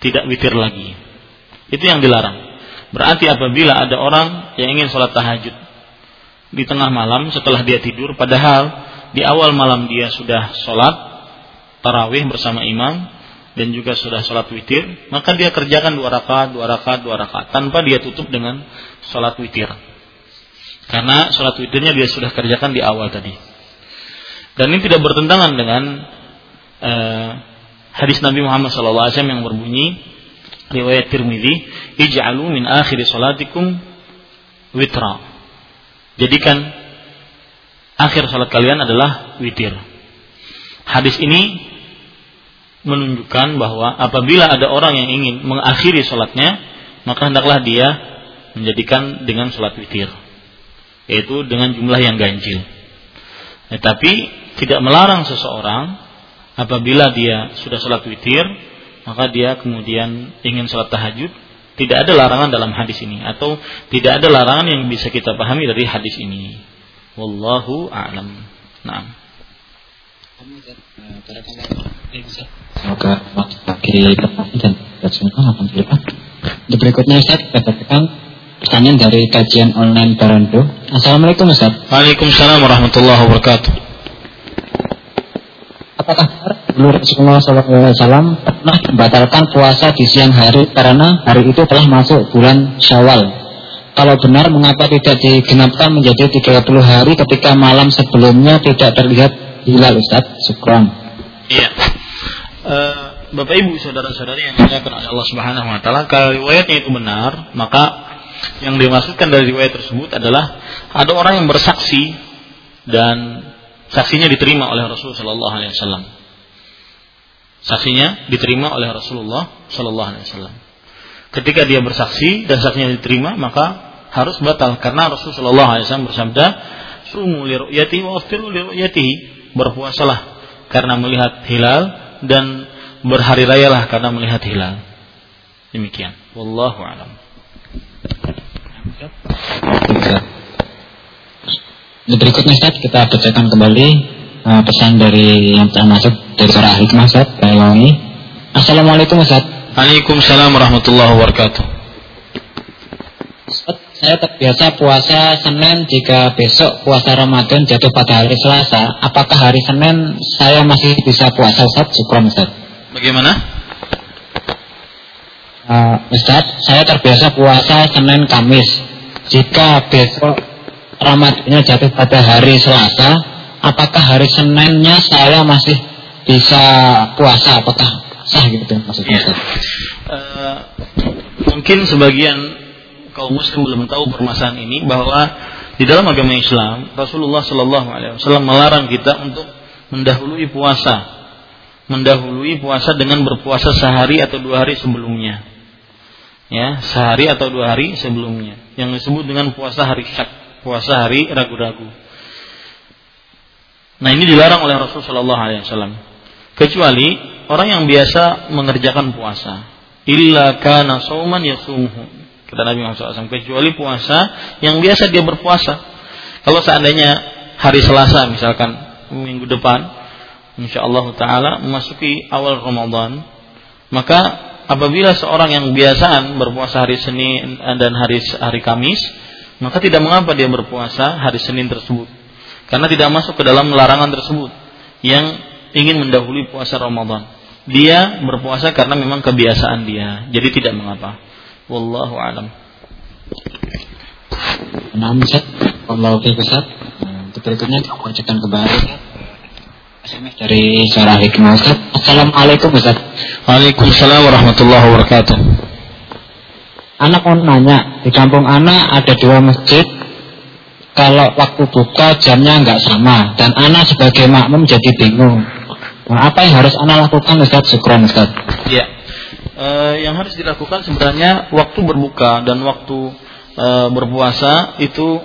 Tidak witir lagi. Itu yang dilarang. Berarti apabila ada orang yang ingin sholat tahajud di tengah malam setelah dia tidur, padahal di awal malam dia sudah sholat tarawih bersama imam, dan juga sudah sholat witir, maka dia kerjakan dua rakaat, dua rakaat, dua rakaat tanpa dia tutup dengan sholat witir. Karena sholat witirnya dia sudah kerjakan di awal tadi. Dan ini tidak bertentangan dengan uh, hadis Nabi Muhammad SAW yang berbunyi riwayat Tirmidzi, "Ij'alu min akhir salatikum witra." Jadikan akhir salat kalian adalah witir. Hadis ini menunjukkan bahwa apabila ada orang yang ingin mengakhiri sholatnya, maka hendaklah dia menjadikan dengan sholat witir, yaitu dengan jumlah yang ganjil. Tetapi tidak melarang seseorang apabila dia sudah sholat witir, maka dia kemudian ingin sholat tahajud, tidak ada larangan dalam hadis ini atau tidak ada larangan yang bisa kita pahami dari hadis ini. Wallahu a'lam. Nah. Semoga bagi dan semua alhamdulillah. Di berikutnya Ustaz kita dapatkan pertanyaan dari kajian online Barando. Assalamualaikum Ustaz. Waalaikumsalam warahmatullahi wabarakatuh. Apakah Dulu Rasulullah SAW pernah membatalkan puasa di siang hari karena hari itu telah masuk bulan Syawal. Kalau benar, mengapa tidak digenapkan menjadi 30 hari ketika malam sebelumnya tidak terlihat hilal Ustaz Syukran Iya uh, Bapak Ibu saudara-saudari yang dimuliakan oleh Allah Subhanahu wa taala kalau riwayatnya itu benar maka yang dimaksudkan dari riwayat tersebut adalah ada orang yang bersaksi dan saksinya diterima oleh Rasulullah sallallahu alaihi wasallam. Saksinya diterima oleh Rasulullah sallallahu alaihi wasallam. Ketika dia bersaksi dan saksinya diterima maka harus batal karena Rasulullah sallallahu alaihi wasallam bersabda, "Sumu li ru'yati wa li ru'yatihi." Berpuasalah karena melihat hilal dan berhari rayalah karena melihat hilal. Demikian. Wallahu a'lam. Berikutnya Ustaz kita bacakan kembali uh, pesan dari yang telah masuk dari surah hikmah Ustaz ini. Assalamualaikum Ustaz. Waalaikumsalam warahmatullahi wabarakatuh. Ustaz, saya terbiasa puasa Senin jika besok puasa Ramadan jatuh pada hari Selasa. Apakah hari Senin saya masih bisa puasa Ustaz? Syukron Ustaz. Bagaimana? Uh, Ustaz, saya terbiasa puasa Senin Kamis. Jika besok Ramadannya jatuh pada hari Selasa, apakah hari Seninnya saya masih bisa puasa? Apakah sah gitu maksudnya? Ya. Uh, mungkin sebagian kaum muslim belum tahu permasalahan ini bahwa di dalam agama Islam Rasulullah Shallallahu Alaihi Wasallam melarang kita untuk mendahului puasa, mendahului puasa dengan berpuasa sehari atau dua hari sebelumnya, ya sehari atau dua hari sebelumnya, yang disebut dengan puasa hari syak, puasa hari ragu-ragu. Nah ini dilarang oleh Rasulullah Shallallahu Alaihi Wasallam, kecuali orang yang biasa mengerjakan puasa, illa kana sauman yasumuhu kata Nabi Muhammad SAW kecuali puasa yang biasa dia berpuasa. Kalau seandainya hari Selasa misalkan minggu depan insya Allah Taala memasuki awal Ramadan maka apabila seorang yang biasaan berpuasa hari Senin dan hari hari Kamis maka tidak mengapa dia berpuasa hari Senin tersebut. Karena tidak masuk ke dalam larangan tersebut yang ingin mendahului puasa Ramadan. Dia berpuasa karena memang kebiasaan dia jadi tidak mengapa Wallahu alam. Nah, Ustaz, Allah oke. Nah, berikutnya kita bacakan kembali SMS dari suara hikmah Ustaz. Assalamualaikum Ustaz. Waalaikumsalam warahmatullahi wabarakatuh. Anak mau nanya, di kampung anak ada dua masjid. Kalau waktu buka jamnya nggak sama dan anak sebagai makmum jadi bingung. Nah, apa yang harus anak lakukan Ustaz? Syukran Ustaz. Ya uh, yang harus dilakukan sebenarnya waktu berbuka dan waktu uh, berpuasa itu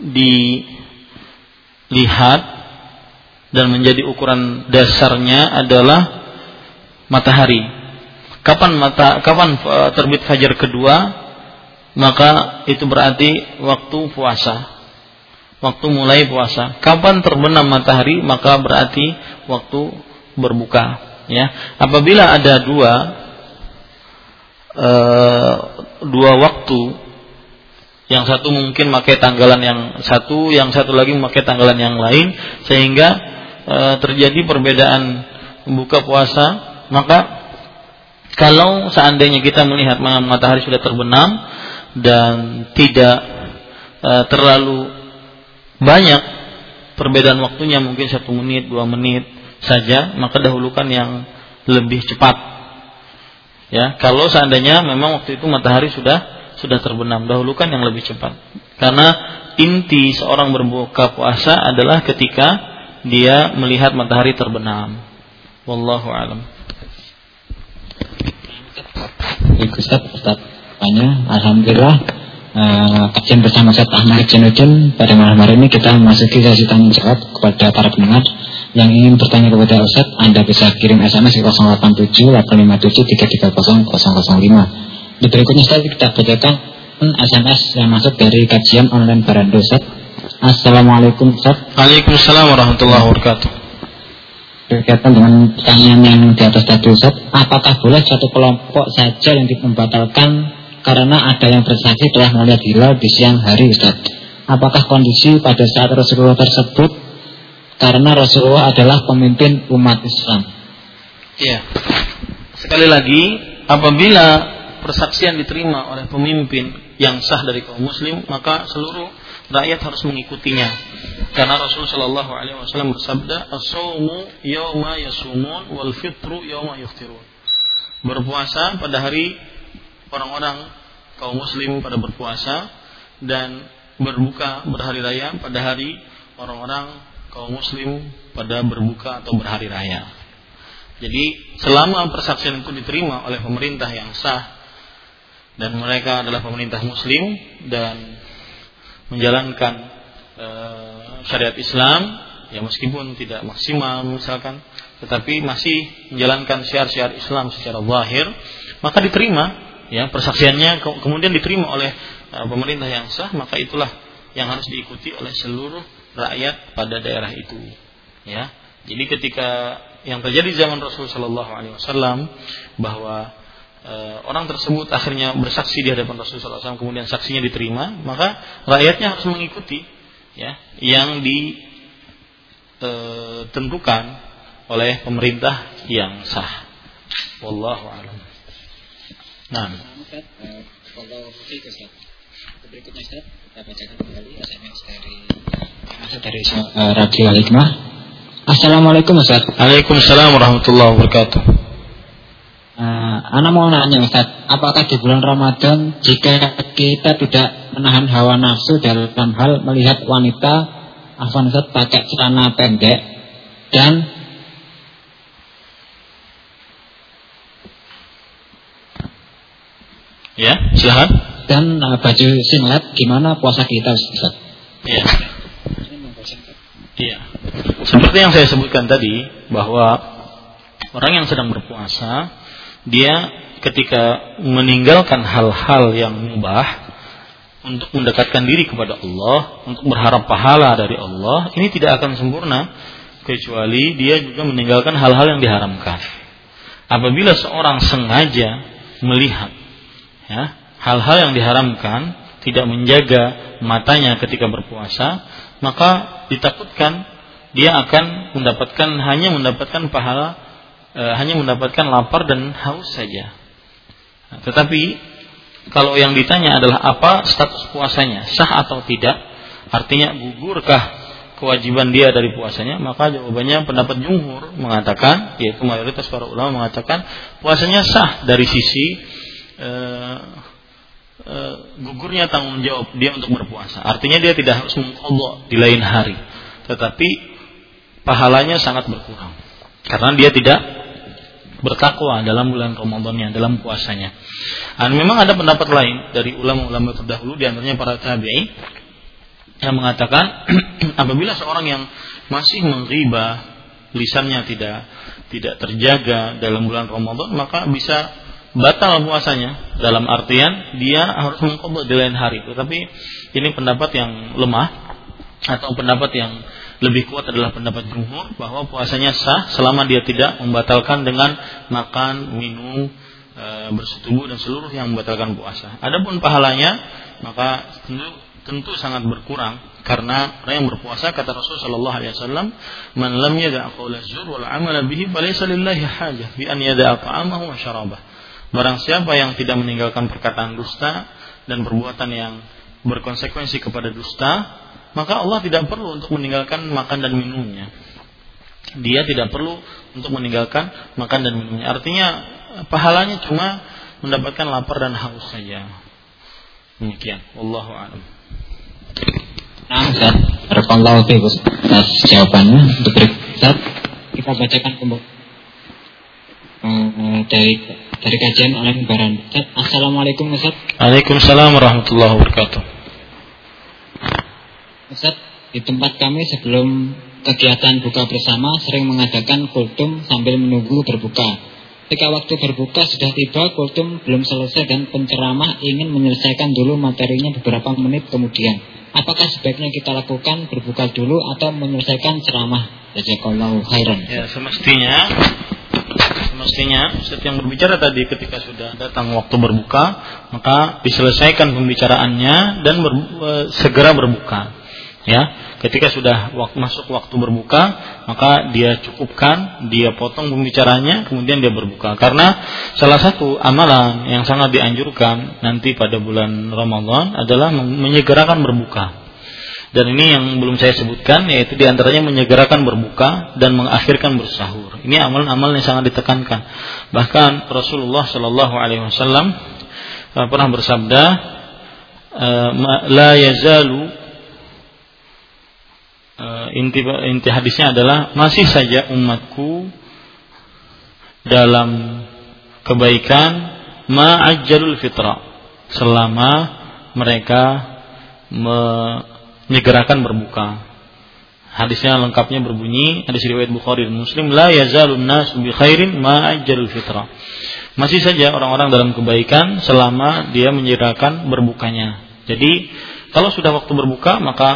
dilihat dan menjadi ukuran dasarnya adalah matahari. Kapan mata kapan uh, terbit fajar kedua? Maka itu berarti waktu puasa. Waktu mulai puasa. Kapan terbenam matahari? Maka berarti waktu berbuka. Ya, apabila ada dua uh, dua waktu yang satu mungkin memakai tanggalan yang satu, yang satu lagi memakai tanggalan yang lain, sehingga e, terjadi perbedaan buka puasa. Maka kalau seandainya kita melihat matahari sudah terbenam dan tidak e, terlalu banyak perbedaan waktunya, mungkin satu menit, dua menit saja, maka dahulukan yang lebih cepat. Ya, kalau seandainya memang waktu itu matahari sudah sudah terbenam. Dahulukan yang lebih cepat. Karena inti seorang berbuka puasa adalah ketika dia melihat matahari terbenam. Wallahu alam. Ustaz, Ustaz tanya, Alhamdulillah uh, kajian bersama Ustaz Ahmad Janudin pada malam hari ini kita memasuki sesi tanya jawab kepada para pendengar yang ingin bertanya kepada Ustaz, Anda bisa kirim SMS ke 087 857 330 005. Di berikutnya Ustaz kita bacakan SMS yang masuk dari kajian online Barando Ustaz. Assalamualaikum Ustaz. Waalaikumsalam warahmatullahi wabarakatuh. Berkaitan dengan pertanyaan yang di atas tadi Ustaz, apakah boleh satu kelompok saja yang dibatalkan karena ada yang bersaksi telah melihat hilal di siang hari Ustaz? Apakah kondisi pada saat Rasulullah tersebut karena Rasulullah adalah pemimpin umat Islam? Iya. Sekali lagi, apabila persaksian diterima oleh pemimpin yang sah dari kaum muslim, maka seluruh rakyat harus mengikutinya. Karena Rasulullah Shallallahu Alaihi Wasallam bersabda, "As-saumu yasumun, wal fitru yawma yuftirun." Berpuasa pada hari orang-orang kaum muslim pada berpuasa dan berbuka berhari raya pada hari orang-orang kaum muslim pada berbuka atau berhari raya. Jadi selama persaksian itu diterima oleh pemerintah yang sah dan mereka adalah pemerintah muslim dan menjalankan e, syariat Islam ya meskipun tidak maksimal misalkan tetapi masih menjalankan syiar-syiar Islam secara zahir maka diterima ya persaksiannya ke kemudian diterima oleh e, pemerintah yang sah maka itulah yang harus diikuti oleh seluruh rakyat pada daerah itu ya jadi ketika yang terjadi zaman Rasulullah Shallallahu Alaihi Wasallam bahwa Eh, orang tersebut akhirnya bersaksi di hadapan Rasulullah SAW kemudian saksinya diterima maka rakyatnya harus mengikuti ya yang ditentukan eh, oleh pemerintah yang sah. Wallahu a'lam. Nah. Ustaz, kita bacakan kembali SMS dari masuk dari uh, Radio Hikmah. Assalamualaikum Ustaz. Waalaikumsalam warahmatullahi wabarakatuh. Uh, Anak mau nanya Ustaz, apakah di bulan Ramadan jika kita tidak menahan hawa nafsu dalam hal melihat wanita Afwan Ustaz pakai celana pendek dan Ya, silahkan. Dan uh, baju singlet gimana puasa kita Ustaz? Iya. Iya. Seperti yang saya sebutkan tadi bahwa orang yang sedang berpuasa dia ketika meninggalkan hal-hal yang mubah untuk mendekatkan diri kepada Allah, untuk berharap pahala dari Allah, ini tidak akan sempurna kecuali dia juga meninggalkan hal-hal yang diharamkan. Apabila seorang sengaja melihat ya, hal-hal yang diharamkan, tidak menjaga matanya ketika berpuasa, maka ditakutkan dia akan mendapatkan hanya mendapatkan pahala e, hanya mendapatkan lapar dan haus saja. Nah, tetapi kalau yang ditanya adalah apa status puasanya, sah atau tidak, artinya gugurkah kewajiban dia dari puasanya, maka jawabannya pendapat jumhur mengatakan, yaitu mayoritas para ulama mengatakan puasanya sah dari sisi e, e, gugurnya tanggung jawab dia untuk berpuasa. Artinya dia tidak harus mengkodok di lain hari, tetapi pahalanya sangat berkurang karena dia tidak bertakwa dalam bulan Ramadannya, dalam puasanya. Dan memang ada pendapat lain dari ulama-ulama terdahulu, di antaranya para tabi'i yang mengatakan apabila seorang yang masih menggibah lisannya tidak tidak terjaga dalam bulan Ramadan maka bisa batal puasanya. Dalam artian dia harus mengqadha di lain hari. Tetapi ini pendapat yang lemah atau pendapat yang lebih kuat adalah pendapat jumhur bahwa puasanya sah selama dia tidak membatalkan dengan makan, minum, e, bersetubuh dan seluruh yang membatalkan puasa. Adapun pahalanya maka tentu tentu sangat berkurang. Karena orang yang berpuasa kata Rasul sallallahu alaihi wasallam man lam yada' qawla zur wal amala bihi falaysa lillahi hajah bi an yada'a ta'amahu wa syarabah barang siapa yang tidak meninggalkan perkataan dusta dan perbuatan yang berkonsekuensi kepada dusta maka Allah tidak perlu untuk meninggalkan makan dan minumnya. Dia tidak perlu untuk meninggalkan makan dan minumnya. Artinya pahalanya cuma mendapatkan lapar dan haus saja. Demikian. Wallahu a'lam. Nah, Ustaz, jawabannya. Untuk berikut. Kita bacakan kembali. Uh, dari dari kajian oleh Baran. Assalamualaikum Ustaz. Waalaikumsalam warahmatullahi wabarakatuh. Ustaz, di tempat kami sebelum kegiatan buka bersama sering mengadakan kultum sambil menunggu berbuka. Ketika waktu berbuka sudah tiba, kultum belum selesai dan penceramah ingin menyelesaikan dulu materinya beberapa menit kemudian apakah sebaiknya kita lakukan berbuka dulu atau menyelesaikan ceramah jazakallahu khairan ya semestinya semestinya Ustaz yang berbicara tadi ketika sudah datang waktu berbuka maka diselesaikan pembicaraannya dan ber, e, segera berbuka. Ya ketika sudah waktu, masuk waktu berbuka maka dia cukupkan dia potong pembicaranya kemudian dia berbuka. Karena salah satu amalan yang sangat dianjurkan nanti pada bulan Ramadan adalah menyegerakan berbuka dan ini yang belum saya sebutkan yaitu di antaranya menyegerakan berbuka dan mengakhirkan bersahur. Ini amalan-amalan yang sangat ditekankan. Bahkan Rasulullah Shallallahu Alaihi Wasallam eh, pernah bersabda eh, la yazalu uh, inti inti hadisnya adalah masih saja umatku dalam kebaikan ma'ajjalul fitra selama mereka menyegerakan berbuka. Hadisnya lengkapnya berbunyi hadis riwayat Bukhari dan Muslim la yazalun nas bi khairin ma'ajjalul fitra. Masih saja orang-orang dalam kebaikan selama dia menyegerakan berbukanya. Jadi kalau sudah waktu berbuka maka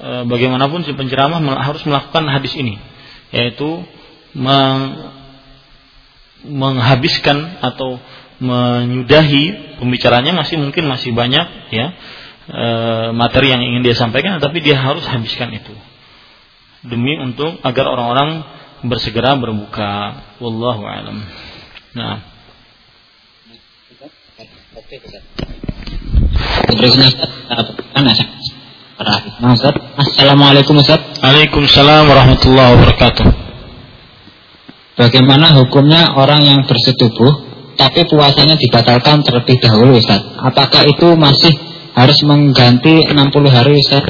e, bagaimanapun si penceramah harus melakukan hadis ini yaitu meng, menghabiskan atau menyudahi pembicaranya masih mungkin masih banyak ya e, materi yang ingin dia sampaikan tapi dia harus habiskan itu demi untuk agar orang-orang bersegera berbuka wallahu alam nah Ustaz. Assalamualaikum Ustaz. Waalaikumsalam warahmatullahi wabarakatuh. Bagaimana hukumnya orang yang bersetubuh tapi puasanya dibatalkan terlebih dahulu Ustaz? Apakah itu masih harus mengganti 60 hari Ustaz?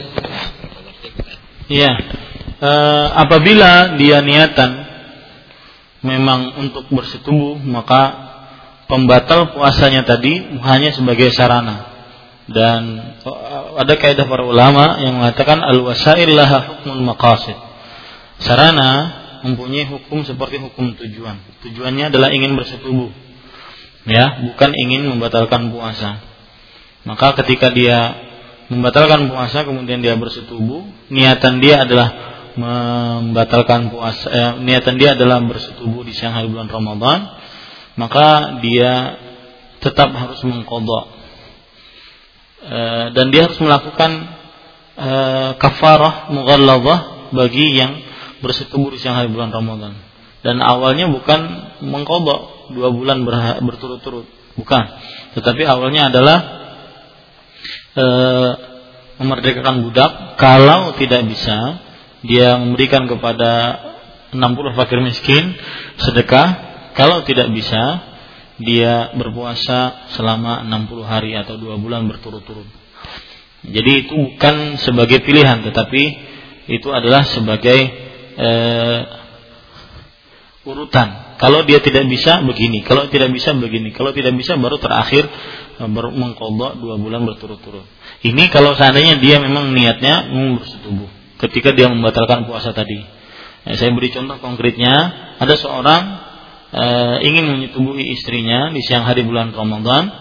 Iya. E, apabila dia niatan memang untuk bersetubuh maka pembatal puasanya tadi hanya sebagai sarana dan ada kaidah para ulama yang mengatakan al wasail laha hukmul maqasid. Sarana mempunyai hukum seperti hukum tujuan. Tujuannya adalah ingin bersetubuh. Ya, bukan ingin membatalkan puasa. Maka ketika dia membatalkan puasa kemudian dia bersetubuh, niatan dia adalah membatalkan puasa eh, niatan dia adalah bersetubuh di siang hari bulan Ramadan, maka dia tetap harus mengkodok Eh, dan dia harus melakukan e, kafarah mughalladhah bagi yang bersetubuh di siang hari bulan Ramadan. Dan awalnya bukan mengkodok dua bulan berturut-turut, bukan. Tetapi awalnya adalah e, memerdekakan budak. Kalau tidak bisa, dia memberikan kepada 60 fakir miskin sedekah. Kalau tidak bisa, dia berpuasa selama 60 hari atau dua bulan berturut-turut. Jadi itu bukan sebagai pilihan, tetapi itu adalah sebagai uh, urutan. Kalau dia tidak bisa begini, kalau tidak bisa begini, kalau tidak bisa baru terakhir mengkodok dua bulan berturut-turut. Ini kalau seandainya dia memang niatnya mau bersetubuh ketika dia membatalkan puasa tadi. Ya, saya beri contoh konkretnya, ada seorang e, ingin menyetubuhi istrinya di siang hari bulan Ramadan.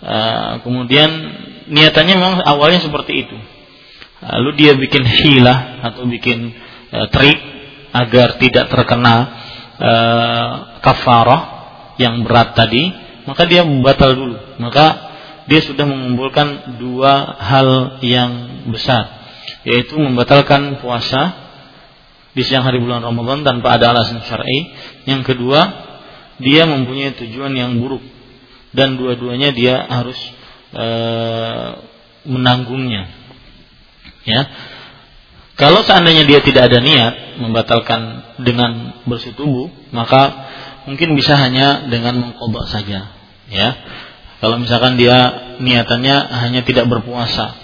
E, kemudian niatannya memang awalnya seperti itu. Lalu dia bikin hilah atau bikin e, trik agar tidak terkena e, kafarah yang berat tadi, maka dia batal dulu. Maka dia sudah mengumpulkan dua hal yang besar, yaitu membatalkan puasa di siang hari bulan Ramadan tanpa ada alasan syar'i. Yang kedua, dia mempunyai tujuan yang buruk dan dua-duanya dia harus e, menanggungnya. Ya. Kalau seandainya dia tidak ada niat membatalkan dengan bersetubuh, maka mungkin bisa hanya dengan mengkodok saja. Ya. Kalau misalkan dia niatannya hanya tidak berpuasa,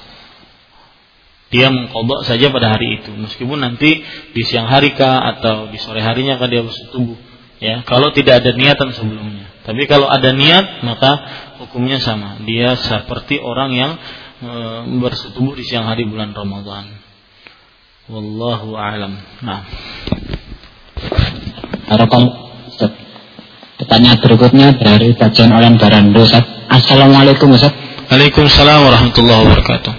dia mengkodok saja pada hari itu. Meskipun nanti di siang hari kah atau di sore harinya kah dia bersetubuh ya. Kalau tidak ada niatan sebelumnya. Tapi kalau ada niat maka hukumnya sama. Dia seperti orang yang e, bersetubuh di siang hari bulan Ramadan. Wallahu alam. Nah. Harapan Pertanyaan berikutnya dari kajian oleh Barando Assalamualaikum Ustaz. Waalaikumsalam warahmatullahi wabarakatuh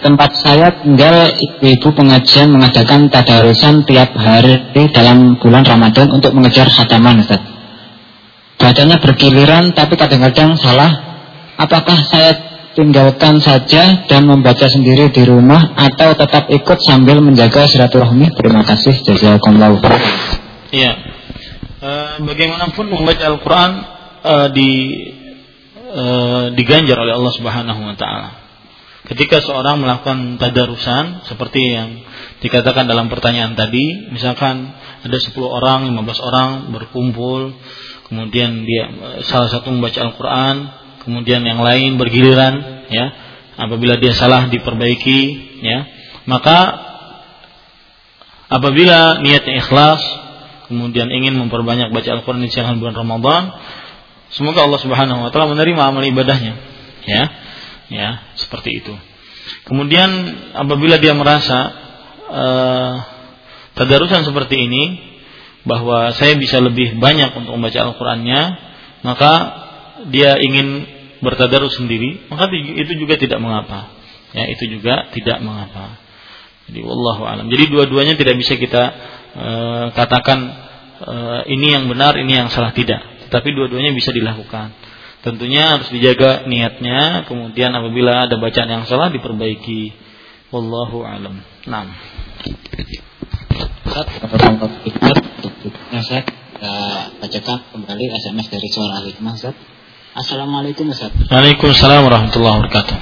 tempat saya tinggal ibu-ibu pengajian mengadakan tadarusan tiap hari dalam bulan Ramadan untuk mengejar khataman Ustaz. Bacanya bergiliran tapi kadang-kadang salah. Apakah saya tinggalkan saja dan membaca sendiri di rumah atau tetap ikut sambil menjaga silaturahmi? Terima kasih. Jazakumullah. Iya. E, bagaimanapun membaca Al-Qur'an e, di e, diganjar oleh Allah Subhanahu wa taala ketika seorang melakukan tadarusan seperti yang dikatakan dalam pertanyaan tadi, misalkan ada 10 orang, 15 orang berkumpul, kemudian dia salah satu membaca Al-Qur'an, kemudian yang lain bergiliran, ya. Apabila dia salah diperbaiki, ya. Maka apabila niatnya ikhlas, kemudian ingin memperbanyak baca Al-Qur'an di siang bulan Ramadan, semoga Allah Subhanahu wa taala menerima amal ibadahnya, ya ya seperti itu. Kemudian apabila dia merasa uh, tadarusan seperti ini bahwa saya bisa lebih banyak untuk membaca Al-Qur'annya maka dia ingin bertadarus sendiri maka itu juga tidak mengapa. Ya itu juga tidak mengapa. Jadi wallahu alam. Jadi dua-duanya tidak bisa kita uh, katakan uh, ini yang benar ini yang salah tidak tetapi dua-duanya bisa dilakukan Tentunya harus dijaga niatnya, kemudian apabila ada bacaan yang salah diperbaiki. Wallahu alam. Ustaz, saya bacakan kembali SMS dari suara Hikmah Ustaz. Assalamualaikum Ustaz. Waalaikumsalam warahmatullahi wabarakatuh.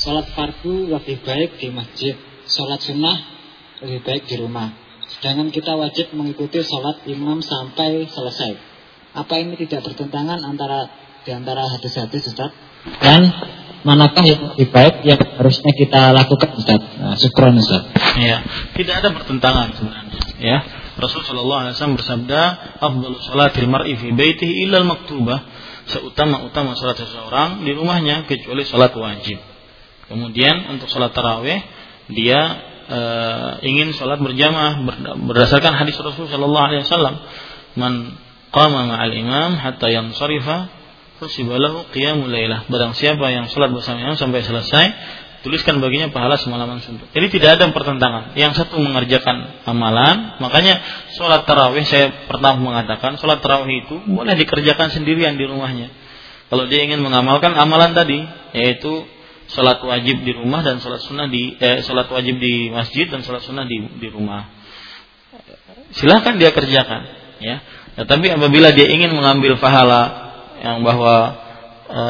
Salat fardu lebih baik di masjid, salat sunnah lebih baik di rumah. Sedangkan kita wajib mengikuti salat imam sampai selesai. Apa ini tidak bertentangan antara di antara hadis-hadis Ustaz? Dan manakah yang lebih baik yang harusnya kita lakukan Ustaz? Nah, syukron Ustaz. Ya, tidak ada pertentangan sebenarnya. Ya, Rasulullah Shallallahu Alaihi Wasallam bersabda, "Afdalu salatil mar'i fi baitihi illa maktubah." Seutama-utama salat seseorang di rumahnya kecuali salat wajib. Kemudian untuk salat tarawih dia e, ingin salat berjamaah berdasarkan hadis Rasulullah Shallallahu Alaihi Wasallam, "Man qama ma'al imam hatta yansarifa fusibalahu qiyamul lailah. Barang siapa yang salat bersama imam sampai selesai, tuliskan baginya pahala semalaman suntuk. Jadi tidak ada pertentangan. Yang satu mengerjakan amalan, makanya sholat tarawih saya pernah mengatakan sholat tarawih itu boleh dikerjakan sendirian di rumahnya. Kalau dia ingin mengamalkan amalan tadi, yaitu sholat wajib di rumah dan sholat sunnah di eh, sholat wajib di masjid dan sholat sunnah di di rumah. Silahkan dia kerjakan, ya. Tetapi apabila dia ingin mengambil pahala yang bahwa e,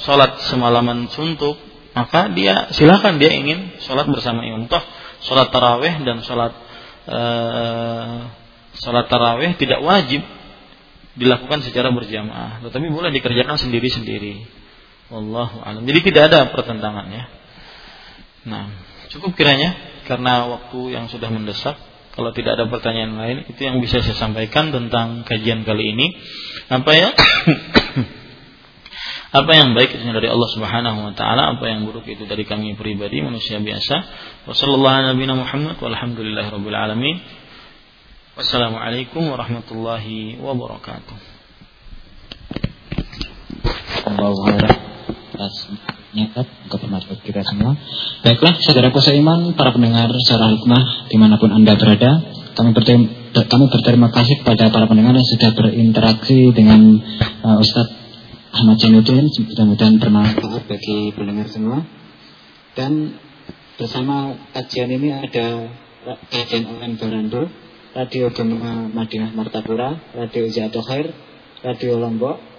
sholat semalaman suntuk, maka dia silakan dia ingin sholat bersama imam. Toh sholat taraweh dan sholat e, sholat taraweh tidak wajib dilakukan secara berjamaah, tetapi boleh dikerjakan sendiri-sendiri. Wallahu alam. Jadi tidak ada pertentangannya. Nah, cukup kiranya karena waktu yang sudah mendesak. Kalau tidak ada pertanyaan lain, itu yang bisa saya sampaikan tentang kajian kali ini. Apa ya? Apa yang baik itu dari Allah Subhanahu wa taala, apa yang buruk itu dari kami pribadi manusia biasa. Wassalamualaikum Wassalamualaikum warahmatullahi wabarakatuh. Nyatat untuk kita semua. Baiklah, saudaraku seiman, para pendengar secara hikmah di mana pun anda berada, kami berterima, kami berterima kasih kepada para pendengar yang sudah berinteraksi dengan uh, Ustadz Ahmad Jainuddin mudah-mudahan bermanfaat bagi pendengar semua dan bersama kajian ini ada kajian online Barando Radio Gema Madinah Martapura Radio Ijazah Khair Radio Lombok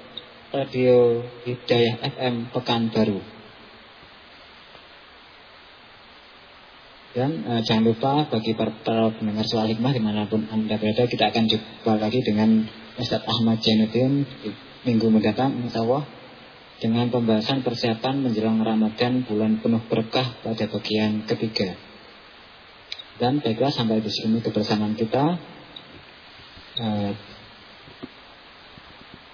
Radio Hidayah FM Pekanbaru dan uh, jangan lupa bagi para, pendengar soal hikmah di mana pun anda berada kita akan jumpa lagi dengan Ustadz Ahmad Jainuddin minggu mendatang insya Allah dengan pembahasan persiapan menjelang Ramadan bulan penuh berkah pada bagian ketiga. Dan baiklah sampai di sini kebersamaan kita. Uh,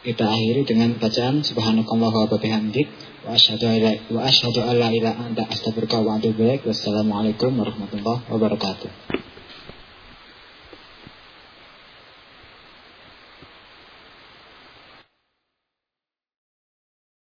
kita akhiri dengan bacaan subhanakallah wa bihamdik wa asyhadu wa asyhadu alla ilaha anta astaghfiruka wa atubu ilaik. Wassalamualaikum warahmatullahi wabarakatuh.